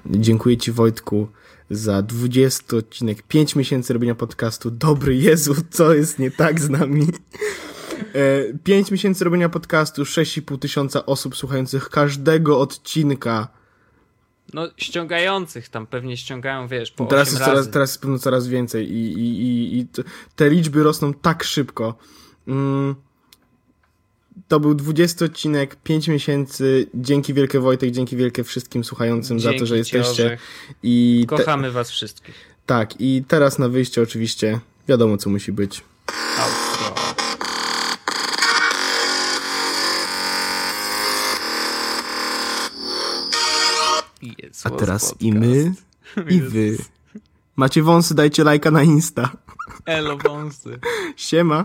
dziękuję ci Wojtku za 20 odcinek, 5 miesięcy robienia podcastu. Dobry Jezu, co jest nie tak z nami? 5 e, miesięcy robienia podcastu, 6,5 tysiąca osób słuchających każdego odcinka no, ściągających tam pewnie ściągają, wiesz, po teraz jest. Coraz, teraz jest pewno coraz więcej i, i, i, i te liczby rosną tak szybko. Mm. To był 20 odcinek, 5 miesięcy. Dzięki wielkie Wojtek, dzięki wielkie wszystkim słuchającym dzięki za to, że jesteście. I Kochamy te... was wszystkich. Tak, i teraz na wyjście oczywiście wiadomo, co musi być. A teraz podcast. i my, i wy. Macie wąsy, dajcie lajka na Insta. Elo wąsy. Siema.